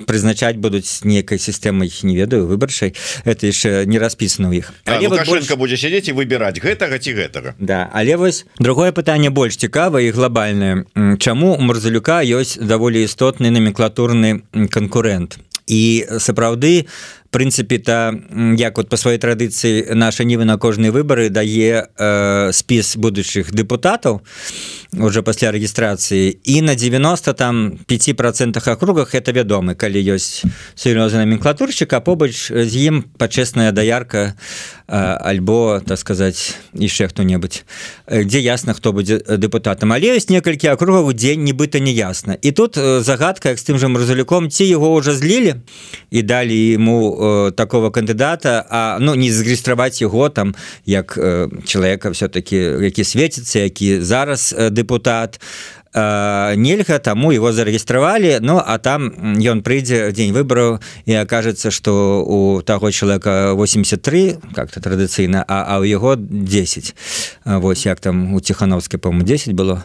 прызначаць будуць некай сістэмай не ведаю выбаршай это яшчэ не распісана ў іх але вот больш... будзе сядзець і выбіраць гэтага ці гэтага. Да але вось другое пытанне больш цікава і глобальное. Чаму у марзалюка ёсць даволі істотны номенклатурны канкурент і сапраўды прынцыпе та як вот по сваёй традыцыі наша нівы на кожныя выбары дае э, спіс будучых депутатаў уже пасля рэгістрацыі і на 90 там 5 процентах акругах это вядомы калі ёсць сур'ёзны номенклатурщик а побач з ім пачесная даярка альбо так сказать яшчэ хто-небудзь дзе ясна хто будзе депутатам але ёсць некалькі акругаў дзень нібыта не ясна і тут загадка як з тым жа мразалюком ці яго уже злілі і далі ему э, такого кандыдата а ну не зарегістраваць яго там як э, чалавека все-таки які светіцца які зараз депутат. Нельга таму его зарегістравалі Ну а там ён прыйдзе дзень выбораў і окажется что у таго человека 83 как-то традыцыйна а, а у яго 10 Вось як там у тихохановской по-моему 10 было.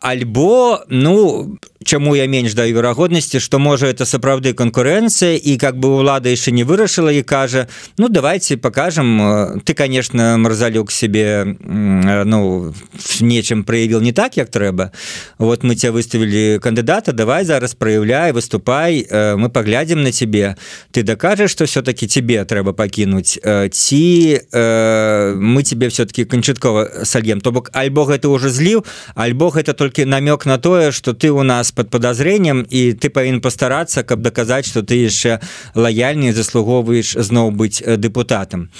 Альбо ну чаму я менш даю верагоднасці что можа это сапраўды конкуренцыя і как бы улада яшчэ не вырашыла і кажа ну давайте покажем ты конечно марзалюк себе ну нечым проявіл не так як трэба. Вот мы тебя выставили кандыдата давай зараз проявляй выступай мы поглядзім на тебе ты докажешь что все-таки тебе трэба пакінуть ці мы тебе все-таки канчаткова сальем. То бок альбо гэта уже зліў альбо гэта толькі намёк на тое что ты у нас под подозрением і ты павін постарацца каб даказаць что ты яшчэ лояльней заслугоўваешь зноў быць депутатам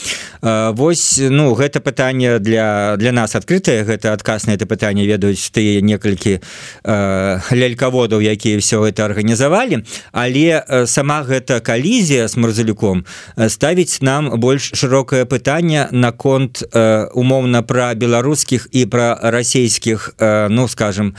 Вось ну гэта пытанне для для нас открытое гэта адказ на это пытанне ведаюць ты некалькі лялькаводаў якія все это арганізавалі. Але сама гэта калізія с марзалюком ставіць нам больш шырокае пытанне наконт умоўна пра беларускіх і пра расійскіх ну скажем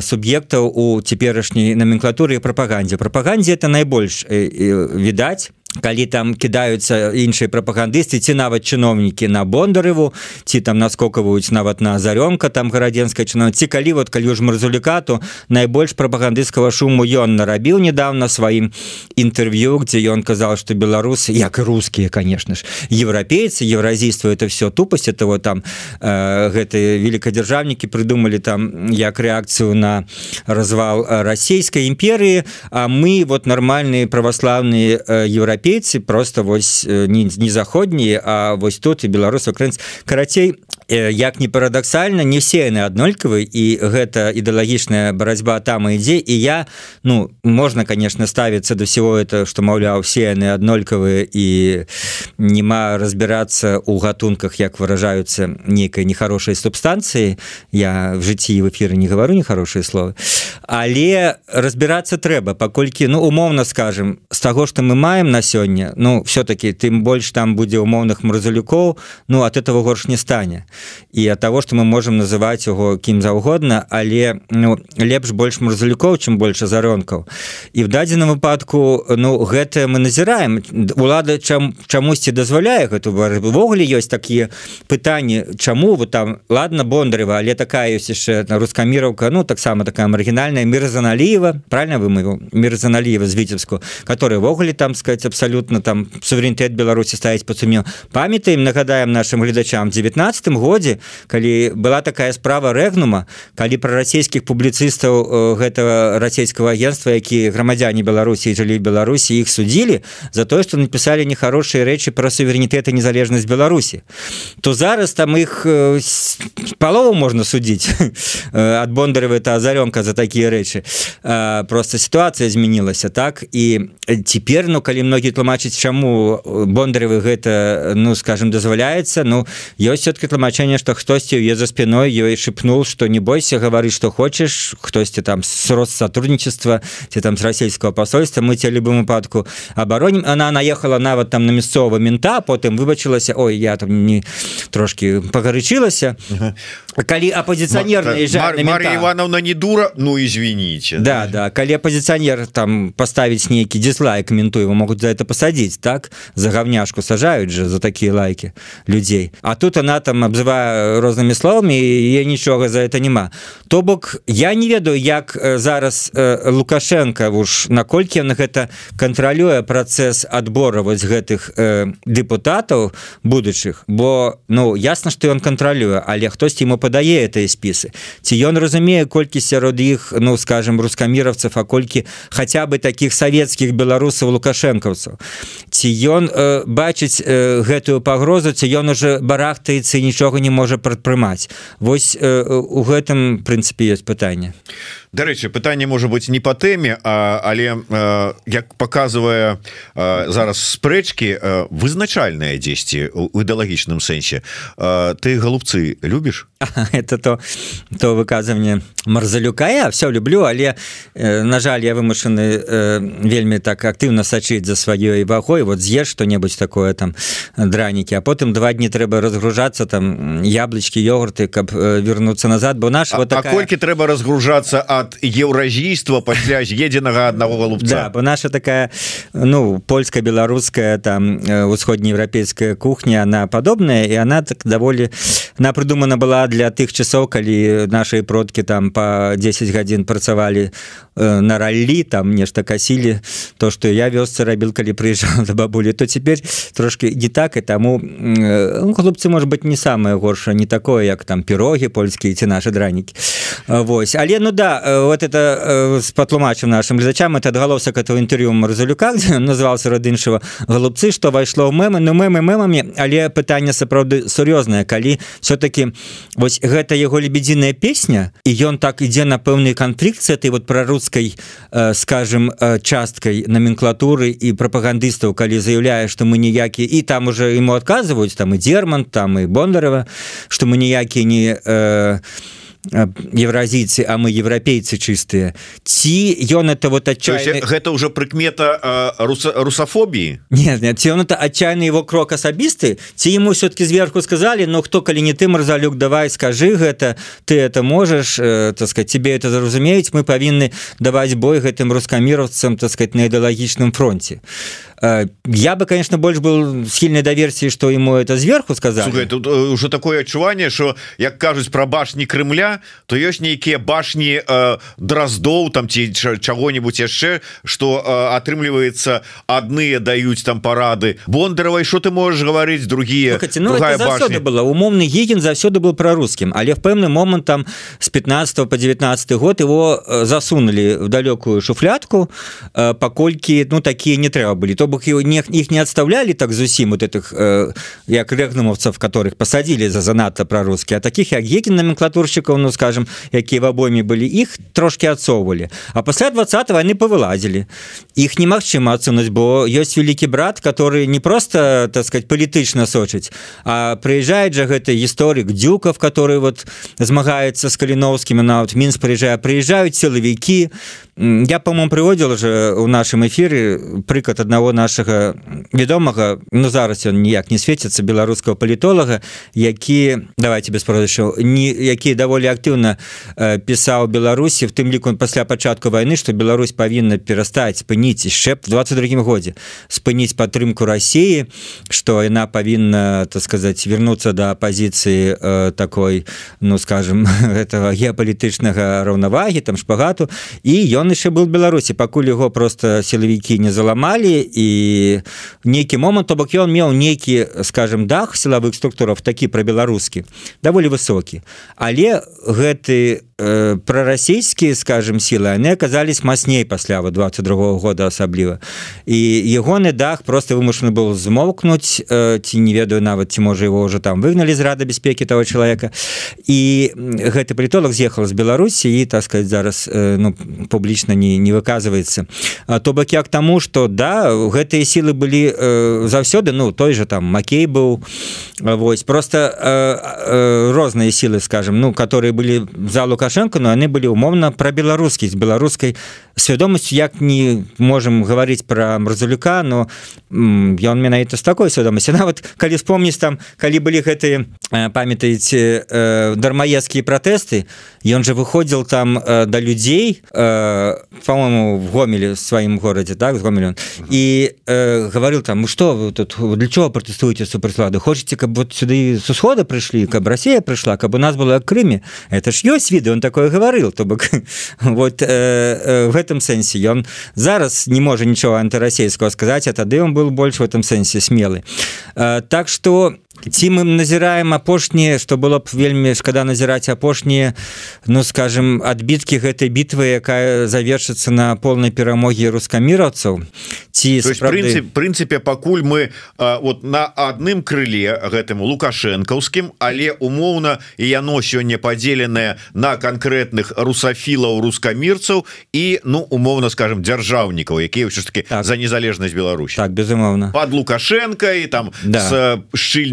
суб'ектаў у цяперашняй номенклатуры прапагандзе прапагандзе это найбольш відаць калі там кідаюцца іншыя прапагандысты ці нават чыноўнікі на бондарыву ці там наскокаваюць нават на зарёмка там гарадзенская чына ці калі вот калі ж марзулікату найбольш прапагандысцкага шуму ён нарабіў недавно сваім інтэрв'ю где ён казаў что беларусы як і рускія конечно ж еўрапейцы евразійства это все тупасць этого там э, гэтые великкадзяржаўнікі придумали там як реакцыю на развал расійской імперии А мы вот нормальные православные еўрапейцы еўрапейцы просто вось не, не заходнія А вось тут і беларус украінц карацей як не парадаксальна не все яны аднолькавы і гэта ідэалагічная барацьба там ідзе і я ну можна конечно ставіцца до всего это что маўляў все яны аднолькавыя і нема разбірацца у гатунках як выражаюцца нейкай нехарошай субстанцыі. Я в жыцці в эфиры не говорю нехарошие словы. Але разбірацца трэба паколькі ну умоўна скажем з таго что мы маем на сёння ну все-таки тым больш там будзе умоўных мразалюкоў ну от этого горш не стане і от того что мы можем называть его кім заўгодна але ну лепш больш мразалюкоў чым больше заронкаў і в дадзеным выпадку ну гэта мы назіраем. Улада чам чамусьці дазваляе гэту ввогуле ёсць такія пытанні чаму вы там ладно бондарева але такая ёсць яшчэ на рускаміровка ну таксама такая маргінальная мирзаналіева правильно вы мы мирзаналіева з віцебску который ввогуле там сказать абсолютно там суверэнітэт беларусі ставіць па суме памятаем нагадаем нашим гледачам 19 годзе калі была такая справа рэгнума калі пра расійскіх публіцыстаў гэтага расійскага агентства які грамадзяне беларусі жылі беларусі іх судзілі за тое что написали нехарошыя рэчы про суверэнітэт і незалежнасць беларусі. То зараз там их палову можна судзіць [laughs] ад бондаревы это азарёнка за такія рэчы. Просто сітуацыя змянілася так? І теперь ну калі многие тлумачыць чаму бондаревы гэта ну скажем дазваляецца ну ёсць все-таки тлумачэнне что хтосьці е за спиной ёй шепнул что не бойся гавары что хочешь хтосьці там с рост сотрудничества ці там с расійского посольства мы те любым упадку обороним она наехала нават там на мясцового мента потым выбачылася Ой я там не трошки пагарычылася калі апозіцыянер Ивановна не дура? Ну извините. Да да калі апозіцыянер там поставить нейкі дизлайк комментую его могут за это посадить так? За говняшку сажают же за такие лайки людей. А тут она там обзывае рознымі словамі я нічога за это няма то бок я не ведаю як зараз лукашенко уж наколькі на гэта кантралюе працэс адбора вось гэтых э, депутатаў будучых бо ну ясно что ён кантралюе але хтось ему падае этой спісы ці ён разумее колькі сярод іх ну скажем рускаміровцев а колькі хотя бы таких савецкіх беларусаў лукашэнкаўцаў. Ці ён э, бачыць э, гэтую пагрозу ці ён уже барахтаецца нічога не можа прадпрымаць. Вось э, у гэтым прынцыпе ёсць пытанне Дарэчы пытанне можа быть не по тэме а, але э, як показывае зараз спрэчки вызначальная дзесьці у ідэалагічным сэнсе э, ты голубцы любіш это [laughs] то то выказыванне марзалюка. Я все люблю але э, на жаль я вымушаны э, вельмі так актыўна сачыць за сваёй вагой вот з'еш что-небудзь такое там дранікі а потым два дні трэба разгружацца там яблычки йогурты каб вернуться назад бо наш вот такая... колькі трэба разгружацца ад еўразійства пасля з'едзенага аднаго голубца. Да, бо наша такая ну польска-беларуская там усходнееўрапейская кухня она падобная і она так даволі на прыдумана была для тых часоў калі наши продкі там по 10 гадзін працавалі э, на раллі там нешта касілі то что я вёсцы рабіл калі прыїжджал до [laughs] бабулі то теперь трошки не так і таму э, ну, хлопцы может быть не самое горша не такое як там пироги польскія ці наши дранікі Вось. Але ну да вот это с патлумачым нашим глядачам это адгалосак этого інтерв'ю марзалюка [laughs] назывался родыншава голубцы что вайшло ў мемы. Но мемы мемамі але пытанне сапраўды сур'ёзнае калі все-таки вось гэта его лебедзіная песня і ён так ідзе на пэўнай канфлікцыі этой вот прарусской э, скажем э, часткай номенклатуры і прапагандыстаў калі заявляе что мы ніякі і там уже ему отказываюць там і дерман там і бондарева что мы ніякія не э, евразійцы а мы еўрапейцы чыстыя ці ён это вот отчаянный... гэта уже прыкмета рус... русафобіі нет нет ці он это отчаянный его крок асабісты ці ему все-таки зверху сказали но хто калі не ты марзалюк давай скажи гэта ты это можешь э, так сказать тебе это зразумеюць мы павінны даваць бой гэтым рускаміровцам так сказать на ідэалагічным фронте я бы конечно больш был сильной да версии что ему это сверху сказать тут уже такое адчуванне что як кажуць про башні Крымля то ёсць нейкія башні э, дроздоў там ці чаго-нибудь яшчэ что атрымліваецца адныя даюць там парады бондаровай что ты можешь говорить другие ну, было. Умоўны гігін заўсёды был прарусскім але в пэўны момант там с 15 по 19 год его засунули в далёкую шуфлятку паколькі ну такие не трэба были. То бок его не их не отставляли так зусім вот этих як рэгнумовцев которых посадили за занадто прарускі а таких як гекін номенклатурщиков ну скажем якія в обойме были их трошки отцоўвалі а пасля 20 войны повылазили. Их немагчыма адсунуць бо ёсць вялікі брат который не просто так сказать палітычна сочыць а приезжает же гэты гісторик дюков который вот змагаецца с каліновскімі нават мінск приезжая приезжаюць силовікі я по-моему приводил же у нашем эфире прыклад одного нашага вядомага Ну зараз ён ніяк не светится беларускаго палітолага які давайте без прошу не які даволі актыўна пісаў Беларусі в тым ліку пасля пачатку войны что Беларусь павінна перастаць спыніць шэп 22 годзе спыніць падтрымку России что яна павінна так сказать вернуться до оппозиции э, такой ну скажем [laughs] этого геапалітычнага раўнавагі там шпагату і ён яшчэ был Беларусі пакуль яго просто сілавікі не заламалі і нейкі момант то бок ён меў нейкі скажем дах сілавых структураў такі пра беларускі даволі высокі але гэты э, прарасійскія скажем сілы они оказались мацней пасля 22 -го года асабліва і ягоны дах просто вымушаны был змоўкнуць э, ці не ведаю нават ці можа его уже там выгналі з рада бяспекі того человека. І гэты притолог з'ехал з Беларусі і так сказать зараз э, ну публічна не, не выказваецца то бок як таму что да гэтыя сілы былі э, заўсёды ну той же там Макей быў. Вось просто э, э, розныя сілы скажем ну которые былі за лукашенко но яны былі умоўна пра беларускі з беларускай свядомасць як не можем говорить про мразулюка но ён менавіта з такой свядомасці [laughs] нават калі вспомніць там калі былі гэтыя памятаеце э, дармаецкія пратэсты ён же выходзіл там э, да людзей э, по-моему в гомеле сваім горадзе так з гомелён і э, говорил там что вы тут для чего пратэстуеце суперслады хочетце каб вот сюды с усхода прыйшлі каб Россия прыйшла каб у нас было Крыме? Это ж ёсць віды он такое говорил то бок [laughs] вот э, э, в гэтым сэнсе ён зараз не можа нічого антырасійского сказаць а тады он был больш в этом сэнсе смелы так что ці мы назіраем апошнія что было б вельмі шкада назіраць апошнія ну скажем адбіткі гэтай бітвы якая завершыцца на полной перамогі рускаміраўцаў ці справді... прынцыпе пакуль мы а, вот на адным крыле гэтым лукашэнкаўскім але умоўна і яно сёння падзеленае на канкрэтных русафілаў рускамірцаў і ну умоўна скажем дзяржаўнікаў якія ўсё ж таки так. за незалежнасць Беларусь так безумоўна под лукашенко і там да. с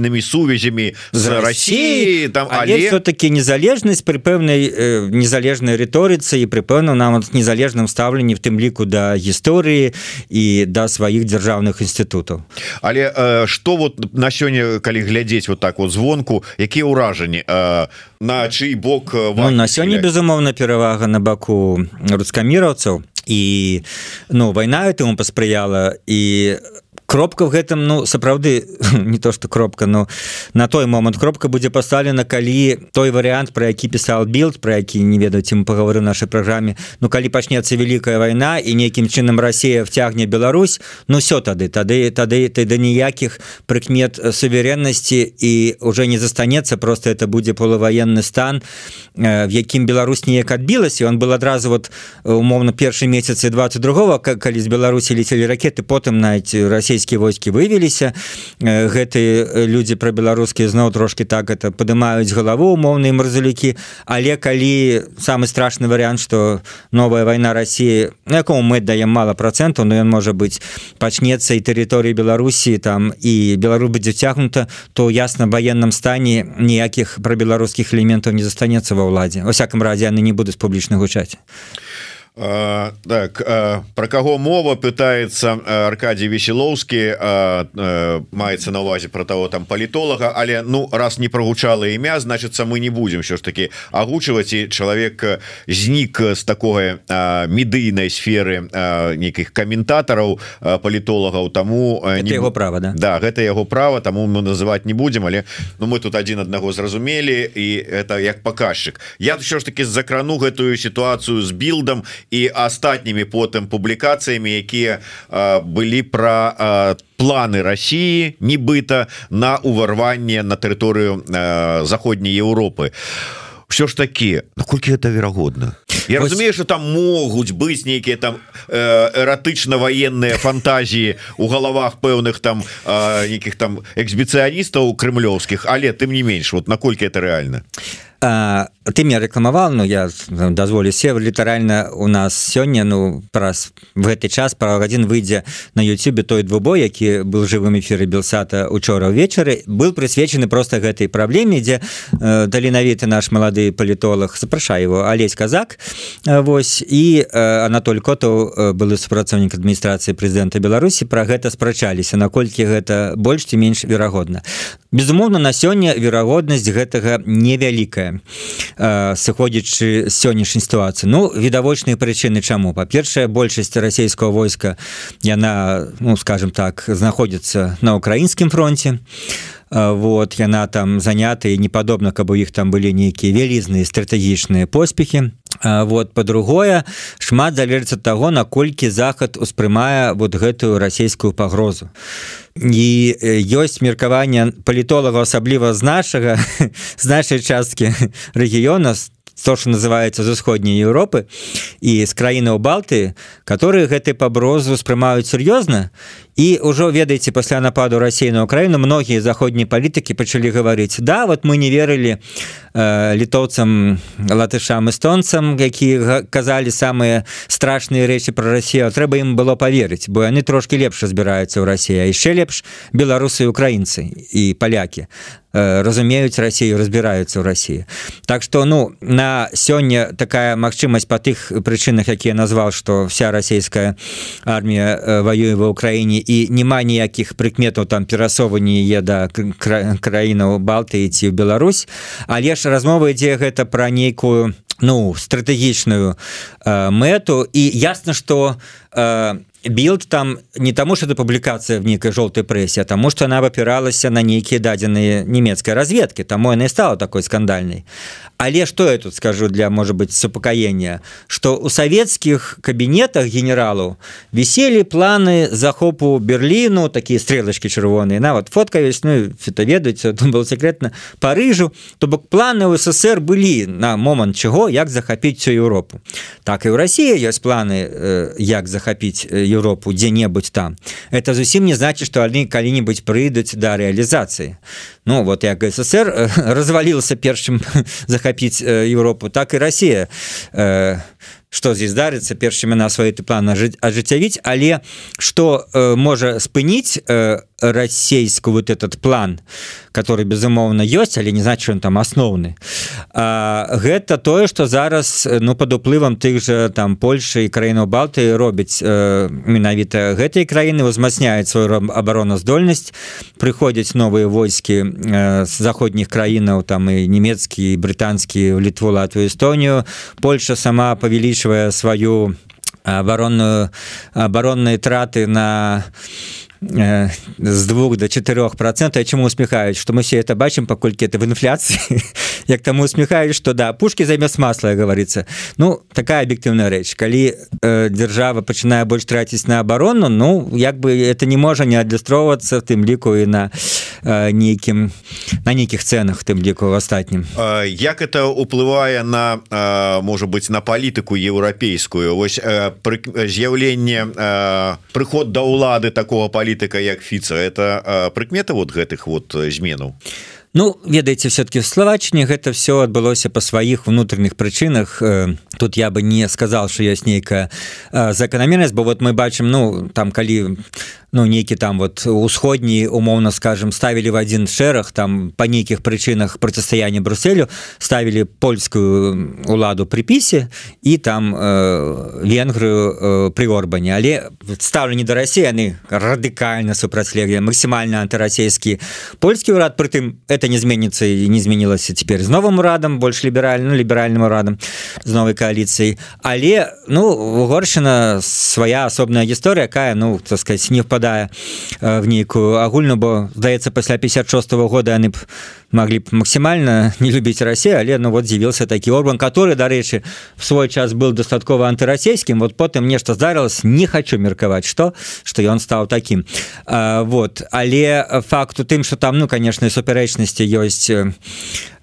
эканомічнымі сувязямі з Россией там але, але... все-таки незалежнасць при пэўнай э, незалежнай рыторыцы і при пэўным нам незалежным стаўленні в тым ліку да гісторыі і да сваіх дзяржаўных інстытутаў але э, что вот на сёння калі глядзець вот так вот звонку якія ўражанні э, на чый бок э, ну, на сёння безумоўна перавага на баку рускаміраўцаў і ну вайна этому паспрыяла і кропка в гэтым ну сапраўды [laughs] не то что кропка но на той момант кропка будзе поставлена калі той вариант про які пісал билд про які не ведаюць мы паговоры нашай праграме Ну калі пачнецца великкая война і нейкім чынам Россия вцягне Беларусь Ну все тады. Тады тады ты да ніякіх прыкмет сувереннасці і уже не застанецца просто это будзе полувоенный стан в якім Беларусь неяк адбілася. Он был адразу вот умоўно першы месяцы 22 калі з Беларусі летели ракеты потым найти Россия расійскія войскі вывеліся гэтыя людзі пра беларускія зноў трошки так это падымаюць галаву умоўныя марзалюкі але калі самы страшны варыянт что новая вайна Росіі якому мы даем мало процентаў но ён можа быть пачнецца і тэрыторыі Беларусі там і Беларус будзе цягнута то ясна военным стане ніякіх пра беларускіх элементаў не застанецца ва ўладзе. Во всяком разе яны не будуць публічна гучаць Uh, так uh, про каго мова пытается uh, Аркадий веселоўскі маецца на увазе про того там палітолага але ну раз не прогучала імя значится мы не будем що ж таки агучваць і чалавек знік з такой медыйнай сферы нейкіх каментатараў палітолагаў таму не его права да? да гэта яго права таму мы называть не будем але ну мы тут один аднаго зразумелі і это як паказчык я що ж таки закрану гэтую сітуацыю з билдом і астатнімі потым публікацыямі якія былі про планы России нібыта на уварванне на тэрыторыю заходняй Европы. Все ж таки наколькі это верагодна? Я Ось... разумею что там могуць быць нейкія там эратычна военные фантазіі у галавах пэўных там нейкіх там эксбіцыяністаў крымлёўскіх але тым не менш вот наколькі это реально а ты меня рэкламаваў Ну я дазволю се літаральна у нас сёння ну праз гэты час пара гадзін выйдзе на Ютюбе той двубой які был жывым эфіры белсата учора ўвечары был прысвечаны просто гэтай праблеме дзе э, далінавіты наш малады палітолог запрашае его алесь казак Вось і э, Анатоль котаў э, былы супрацоўнік адміністрацыі прэзідэнта Беларусі про гэта спрачаліся наколькі гэта больш ці менш верагодна. Безумоўна на сёння верагоднасць гэтага невялікая сыходзячы з сённяшняй сітуацыі Ну відавочныя прычыны чаму. Па-першае большасць расійскага войска яна ну скажем так знаходзіцца на украінскім фронте вот яна там заняты не падобна каб у іх там былі нейкія вялізныя стратэгічныя поспехи вот по-другое шмат залежыць ад таго наколькі захад успрымае вот гэтую расійскую пагрозу. І ёсць меркаванне палітолага асабліва з нашага [laughs] з нашай часткі рэгіёна то что называется з усходняй Европы і з краінаў балты которые гэты паброзу успрымаюць сур'ёзна і ўжо ведаеце пасля нападу Росіі на Украіну многія заходнія палітыкі пачалі гаварыць да вот мы не верылі э, літоўцам латышам эстонцам якія казалі самыя страшныя рэчы про Росію трэба ім было поверыць бо яны трошки лепш разбіраюцца ў Росія яшчэ лепш беларусы украінцы і палякі э, разумеюць Росію разбіраюцца ў Росіі Так что ну на сёння такая магчымасць по тых прычынах якія назваў что вся расійская армія э, воюе ва ўкраіне і няма ніякіх прыкметаў там перасовані е да краінаў Балтыі ці ў Беларусь. Але ж размова ідзе гэта пра нейкую ну стратэгічную э, мэту. І ясна что э, билд там не таму что это публікацыя в нейкай жоўтай прэсе тому что она опиралася на нейкія дадзеныя нямецкай разведки таму яна стала такой скандальнай але что я тут скажу для может быть супакаення? Что у савецкіх кабінетах генералу віселі планы захопу Берліну такія стрелачки чырвоныя. Нават фотка ёсць ну это ведаюць был секретна Парыжу. То бок планы у ССР былі на момант чаго як захапіць всю Европу так і ў России ёсць планы э, як захапіць Европу дзе-небудзь там. Это зусім не значит что они калі-нибудь прыйдуць до да реалізацыі Ну вот як ССР э, развалился першым [laughs] захапіць э, Европу так і Россия что здесь дарыцца першымі на свои ты планы ажыццявіць але что э, можа спыніць э, расійску вот этот план который безумоўна ёсць але не значит он там асноўны гэта тое что зараз ну под уплывам тых же там Польша і краіну балты робіць э, менавіта гэтай краіны узмацняет свою обороноздольнасць прыходзяць новыя войскі э, з заходніх краінаў там і нямецкі брытанскі літву латвію Эстонію. Польша сама павялічвае сваю оборонную оборонные траты на Э, з двух до 4 процентов. Чему усміхаюць что мы все это бачым паколькі это в інфляцыі [laughs] як таму усміхаюць что да пушки замест масла говорится. Ну такая аб'ектыўная рэч калі э, держава пачынае больш траціць на оборону ну як бы это не можа не адлюстроўвацца тым ліку і на э, нейкім на нейкіх ценах тым ліку в астатнім як это уплывае на можа быть на палітыку еўрапейскую? Ось э, з'яўленне прыход да ўлады такого палітыка як фіца это прыкмета вот гэтых вот зменаў? Ну ведаеце все-таки в словачне гэта все адбылося по сваіх унутраных прычынах. Тут я бы не сказал что ёсць нейкая заканамернасць бо вот мы бачым ну там калі ну нейкі там вот усходні умоўно скажем ставілі в один шэраг там по нейкіх прычынах процістаяння брусселю ставілі польскую уладу припісе і там э, венгрыю э, при орбане. Але ставленні до Росси яны радыкальна супрацьлеглі максімальна антырасійскі польскі ўрад прытым это не зменится і не змянілася теперь з новым урадам больш ліберальным ліберальным урадам з новой коаліцыяй але ну угоршина свая асобная гісторыя якая ну так сказать не впадае в нейкую агульну бо здаецца пасля 56 -го года яны б могли б максимально [laughs] не любить Россию але ну вот з'явился такі орган который дарэчы в свой час был дастаткова антырасійскім вот потым нешта здарылось не хочу меркаваць что что ён стал таким. А, вот. Але факту тым что там ну конечно супярэчнасці ёсць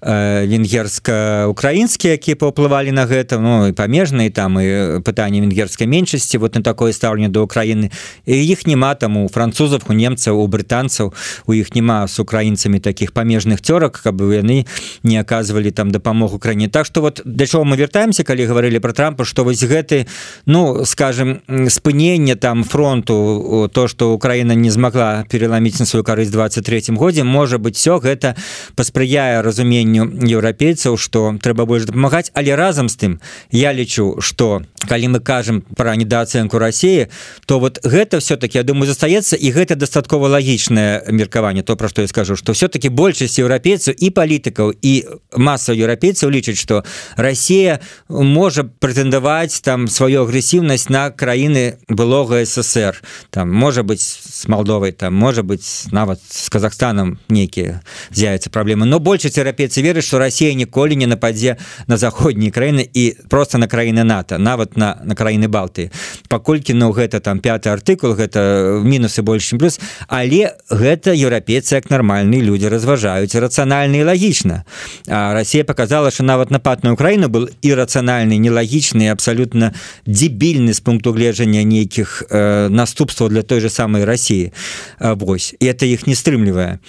венгерска-украінскія які паўплывалі на гэта ну і памежныя там і пытанне венгерской меншасці вот на такое стаўленне до Украіны іх няма там у французов у немцаў у брытанцаў у іх няма с украінцамі таких памежных цёрак каб яны не оказывалі там дапамогу краіне. Так что вот для чого мы вяртаемся калі гаварылі про трампа что вось гэты ну скажем спынення там фронту то что Украіна не змогла переламіць на сваю карысць 23 годзе можа быть все гэта паспрыяе разуменню еўрапейцаў что трэба больш дапамагаць. Але разам з тым я лічу что калі мы кажам про недооцэнку России то вот гэта все-таки я думаю застаецца і гэта дастаткова лагічнае меркаванне то про что я скажу что все-таки большасць еўрапейцаў і палітыкаў і масса еўрапейцаў лічаць что Россия можа прэтэндаваць там сваю агрэсіўнасць на краіны былога ссср. Там можа быть с Молдовой там можа быть нават с Казахстаном нейкія з'явятся праблемы но большасць еўрапейцаў застаецца верыць что Россия ніколі не нападзе на заходнія краіны і просто на краіны НАТО нават на на краіны балты паколькі ну гэта там пятый артыкул гэта мінусы больш чым плюс. Але гэта еўрапейцы як нармальныя люди разважаюць рацыянальна і лагічна Россия показала что нават напад на Украіну был ірацыянальны нелагічны абсолютно дзібільны з пункту гледжання нейкіх э, наступстваў для той же самой России. Вось. І это іх не стрымлівае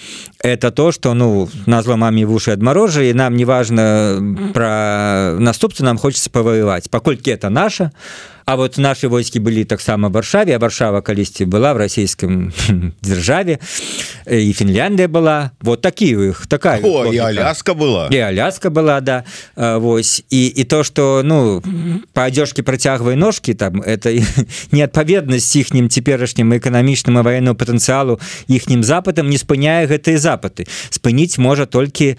это то что ну назва маме вуши адморожа і нам неважно про наступцы нам хочется павоевать паколькі это наша А вот наши войскі былі таксама варшаве варшава калісьці была в расійскім [laughs] дзяржаве і Фінляндия была. Вот такі у іх такая О, і аляска была. І аляска была да Вось. І і то что ну по адзёжке працягвай ножки там это [laughs] неадпаведнасць іхнім цяперашнім эканамічным і военного патэнцыялу іхнім запытам не спыняе гэтыя запыты спыніць можа толькі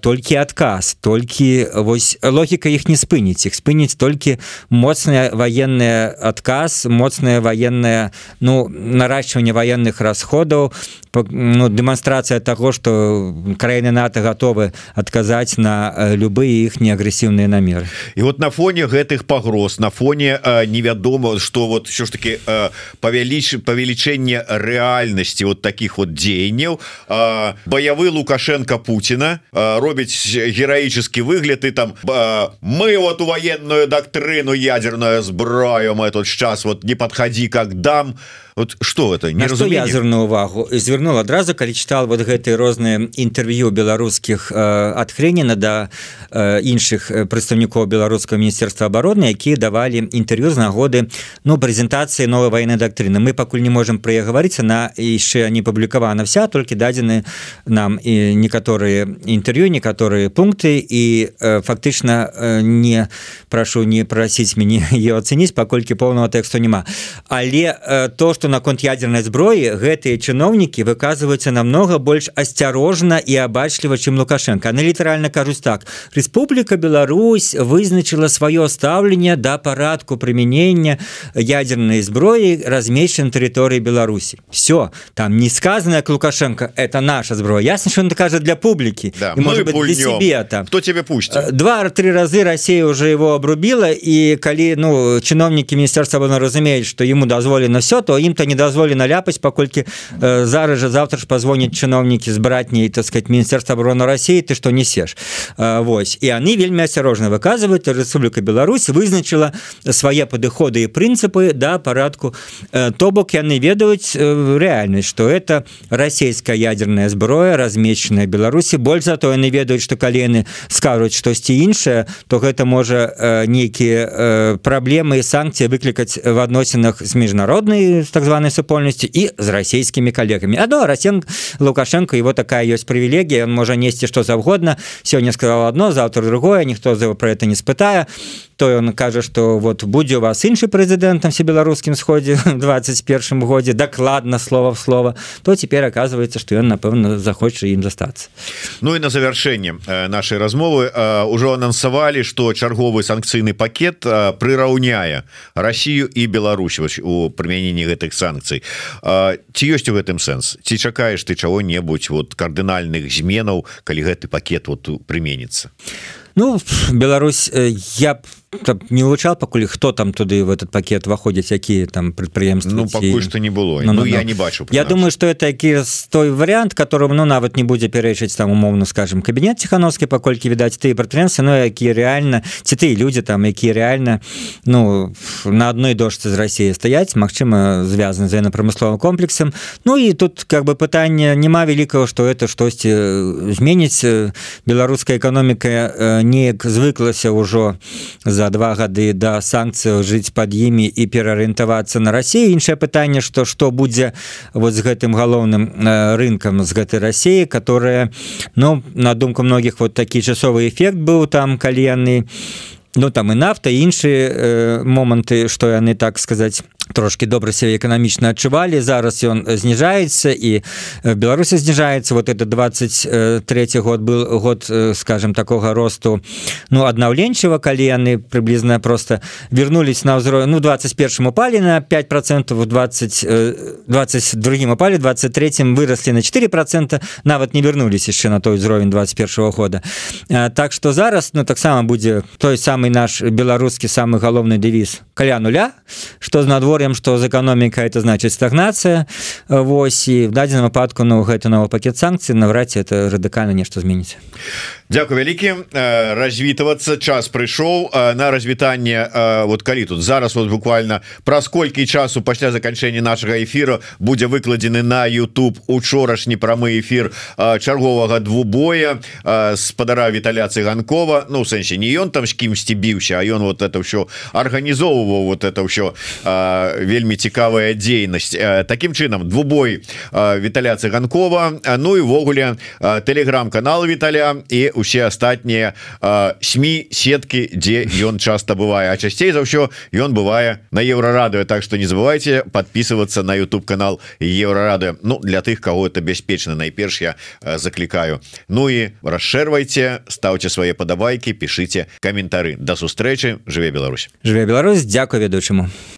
толькі адказ толькі вось логіка іх не спыніць. Іх спыніць толькі моцная военная военный отказ моцное военное ну наращивание военных расходов ну, демонстрация того что краіны нато готовы отказать на э, любые их неагрэсіўные намеры. И вот на фоне гэтых погроз на фоне э, невядома что вот все ж таки э, павялічы павелічэнне реальности вот таких вот дзеянняў э, баявы лукашенко Путина э, робіць героический выгляд и там э, мы вот у военную доктрину ядерную зброю мы этот сейчас вот не подходи как дам вот что это не я зверну увагу? Звернул адразу калі читал вот гэтые розныя інтерв'ю беларускіх э, ад хренена да э, іншых прадстаўнікоў беларускага міністерства обороны якія давалі інтерв'ю з нагоды ну прэзентацыі новой военной доктрины мы пакуль не можем про гаварыць на яшчэ не публікавана вся толькі дадзены нам і некаторыя інтерв'ю некаторыя пункты і э, фактычна э, не прашу не прасіць мяне [laughs] ее ацэніць паколькі поўного тэксту няма. Але э, то что наконт ядерной зброі гэтыя чыноўнікі выказваюцца намного больш асцярожна і абачліва чым лукашенко. Она літаральна кажуць так. Республіка Беларусь вызначыла сваё стаўленне да парадку прымянення ядерной зброі размешчан тэрыторыі Беларусі все там не сказано к лукашенко это наша зброя ясна что он кажа для публікі да, может быть себе там кто тебе пусть э, два-три разы Россия уже его обрубила і калі ну чыноўнікі міністерства разумеюць что ему дазволена все то ім то не дазволена ляпаць паколькі э, зараз же завтра ж позвоняць чыноўнікі з братняй так сказать міністерства обороны России ты что несеш э, Вось і они вельмі асцярожна выказваюць Республіка Беларусь вызначыла свае падыходы і прынцыпы да парадку э, то бок яны ведаюць э, реальнасць что это расійская ядерная зброя размешчаная Беларусі больш за то яны ведаюць что калены скажуць штосьці іншае то гэта можа э, нейкія э, праблемы і санкцыі выклікаць в адносінах з міжнароднай так так званой супольнасці і з расійскімі калегамі адно расен лукашенко его такая ёсць прывілегія он можа несці што заўгодна сёння сказал одно завтра другое ніхто за про это не спытае то ён кажа что вот будзе у вас іншы прэзідэнт там все беларускім сходзе 21 годзе дакладна слова в слова то теперь оказывается что ён напэўна захоча ім застацца Ну і на завяршэнне нашай размовы ўжо анансавалі что чарговы санкцыйны пакет прыраўняе Россию і Беларусь у прымяненні гэтых санкцый ці ёсць у гэтым сэнс ці чакаеш ты чаго-небудзь вот кардынальных зменаў калі гэты пакет вот прыменіцца Ну Беларусь я б не вылучал пакуль хто там туды в этот пакет выходзяць якія там прадпрыемства ну, пакуль что не было ну, ну, ну, я не бачу я думаю что это які той вариант которым ну нават не будзе пярэчыць там умоўно скажем кабінет ціхановскі паколькі відаць ты прадпрыемства но якія реально ці ты люди там якія реально ну на одной дошцы з Россией стаять Мачыма звязаны з военно-промысловым комплексам Ну і тут как бы пытанне няма великого что это штосьці зменіць беларуская эканоміка неяк звыклася ўжо за за два гады да санкцыяў жыць под імі і пераарыентавацца на Россию іншае пытанне что что будзе вот з гэтым галоўным э, рынкам з гэтай России которая ну на думку многіх вот такі часовы эфект быў там калі яны ну там і нафта іншыя э, моманты что яны так сказать трошки добра себе эканамічна адчувалі. Зараз ён зніжаецца і беларуси зніжаецца вот это 23 год был год скажем такого росту ну аднаўленчыва калі яны приблизно просто вернулись на ўзровень ну 21 упали на 5 процентов 20 22 упали 23 выросли на 4 процента. Нават не вернулись яшчэ на той узровень 21 года. Так что зараз ну таксама будзе той самый наш беларускі самый галоўны девіз каля нуля что з надвор говорим что з эканоміка это значит стагнацыя. Вось і в дадзеным выпадку Ну гэта новы пакет санкцый наврад это радыкальна нешта зменіць. Дякую вялікі. Развітвацца час прыйшоў. На развітанне вот калі тут зараз вот буквально праз колькі часу пасля заканчэння нашага эфіру будзе выкладзены на YouTube учорашні прамы эфир чарговага двубоя спадара Віталя цыганкова. Ну сэнсе не ён там з кімсьці біўся А ён вот это ўсё арганізоўваў вот это ўсё вельмі цікавая дзейнасць. Такім чынам двубой Віталя цыганкова Ну і ввогуле телеграм-канал Віталя і усе астатнія сМ сеткі дзе ён часто бывае. А часцей за ўсё ён бывае на еўрарадыо Так что не забывайте подписываться на YouTube канал еўрарады Ну для тых кого это бяспечна найперш я заклікаю. Ну і расшэрвайте ставце свае падабайкі пішыце каментары. Да сустрэчы жыве Беларусь. Жыве Беларусь Дякую ведучаму